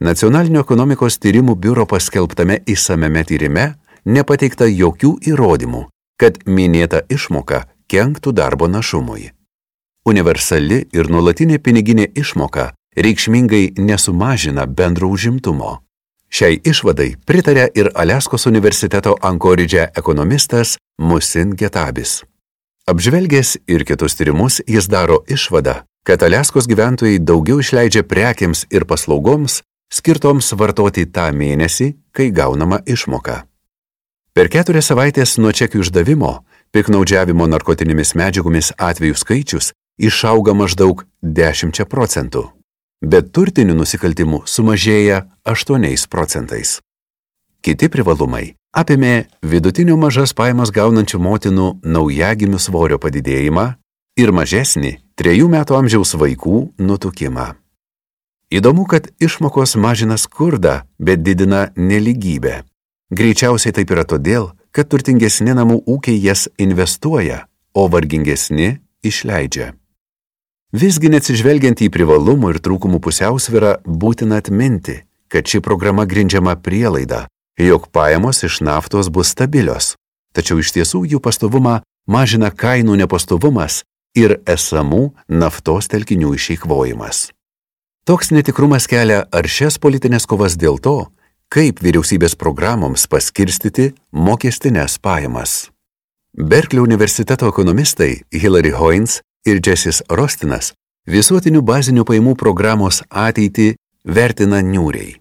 Nacionalinio ekonomikos tyrimų biuro paskelbtame įsameme tyrime nepateikta jokių įrodymų, kad minėta išmoka kenktų darbo našumui universali ir nuolatinė piniginė išmoka reikšmingai nesumažina bendro užimtumo. Šiai išvadai pritarė ir Aleskos universiteto Ankoridže ekonomistas Musin Getabis. Apžvelgęs ir kitus tyrimus, jis daro išvadą, kad Aleskos gyventojai daugiau išleidžia prekiams ir paslaugoms, skirtoms vartoti tą mėnesį, kai gaunama išmoka. Per keturias savaitės nuo čekių išdavimo piknaudžiavimo narkotinėmis medžiagomis atvejų skaičius išauga maždaug 10 procentų, bet turtinių nusikaltimų sumažėja 8 procentais. Kiti privalumai apėmė vidutinio mažas pajamas gaunančių motinų naujagimių svorio padidėjimą ir mažesnį trejų metų amžiaus vaikų nutukimą. Įdomu, kad išmokos mažina skurdą, bet didina neligybę. Greičiausiai taip yra todėl, kad turtingesni namų ūkiai jas investuoja, o vargingesni išleidžia. Visgi neatsižvelgiant į privalumų ir trūkumų pusiausvyrą, būtina atminti, kad ši programa grindžiama prielaida, jog pajamos iš naftos bus stabilios, tačiau iš tiesų jų pastovumą mažina kainų nepastovumas ir esamų naftos telkinių išeikvojimas. Toks netikrumas kelia aršias politinės kovas dėl to, kaip vyriausybės programoms paskirstyti mokestinės pajamas. Berklio universiteto ekonomistai Hilary Hoynes ir Jessis Rostinas visuotinių bazinių pajamų programos ateitį vertina niūriai.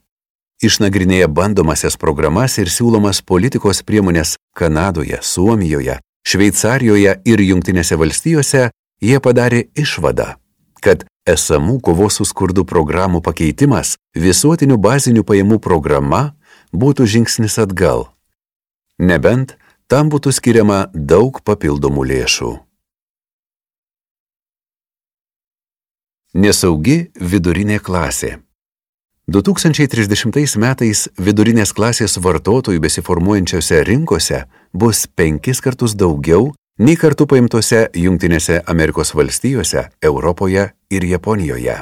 Išnagrinėję bandomasias programas ir siūlomas politikos priemonės Kanadoje, Suomijoje, Šveicarijoje ir Junktinėse valstijose, jie padarė išvadą, kad esamų kovos su skurdu programų pakeitimas visuotinių bazinių pajamų programa būtų žingsnis atgal. Nebent tam būtų skiriama daug papildomų lėšų. Nesaugi vidurinė klasė 2030 metais vidurinės klasės vartotojų besiformuojančiose rinkose bus penkis kartus daugiau nei kartu paimtose Junktinėse Amerikos valstijose, Europoje ir Japonijoje.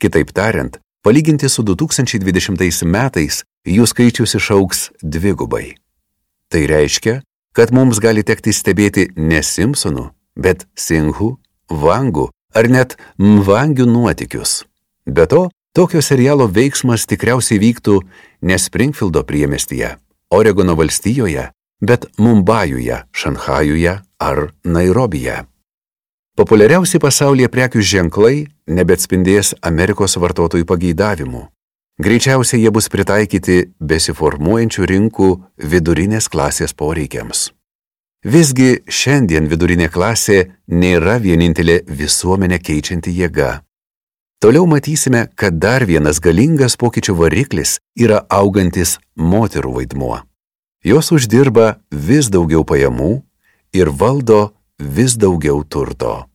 Kitaip tariant, palyginti su 2020 metais jų skaičius išauks dvigubai. Tai reiškia, kad mums gali tekti stebėti ne Simpsonų, bet Singhu, Vangų ar net Mvangių nuotikius. Be to, tokio serialo veiksmas tikriausiai vyktų ne Springfieldo priemestyje, Oregono valstijoje, bet Mumbajuje, Šanhajuje ar Nairobije. Populiariausi pasaulyje prekių ženklai nebetspindės Amerikos vartotojų pageidavimų. Greičiausiai jie bus pritaikyti besiformuojančių rinkų vidurinės klasės poreikiams. Visgi šiandien vidurinė klasė nėra vienintelė visuomenę keičianti jėga. Toliau matysime, kad dar vienas galingas pokyčių variklis yra augantis moterų vaidmuo. Jos uždirba vis daugiau pajamų ir valdo vis daugiau turto.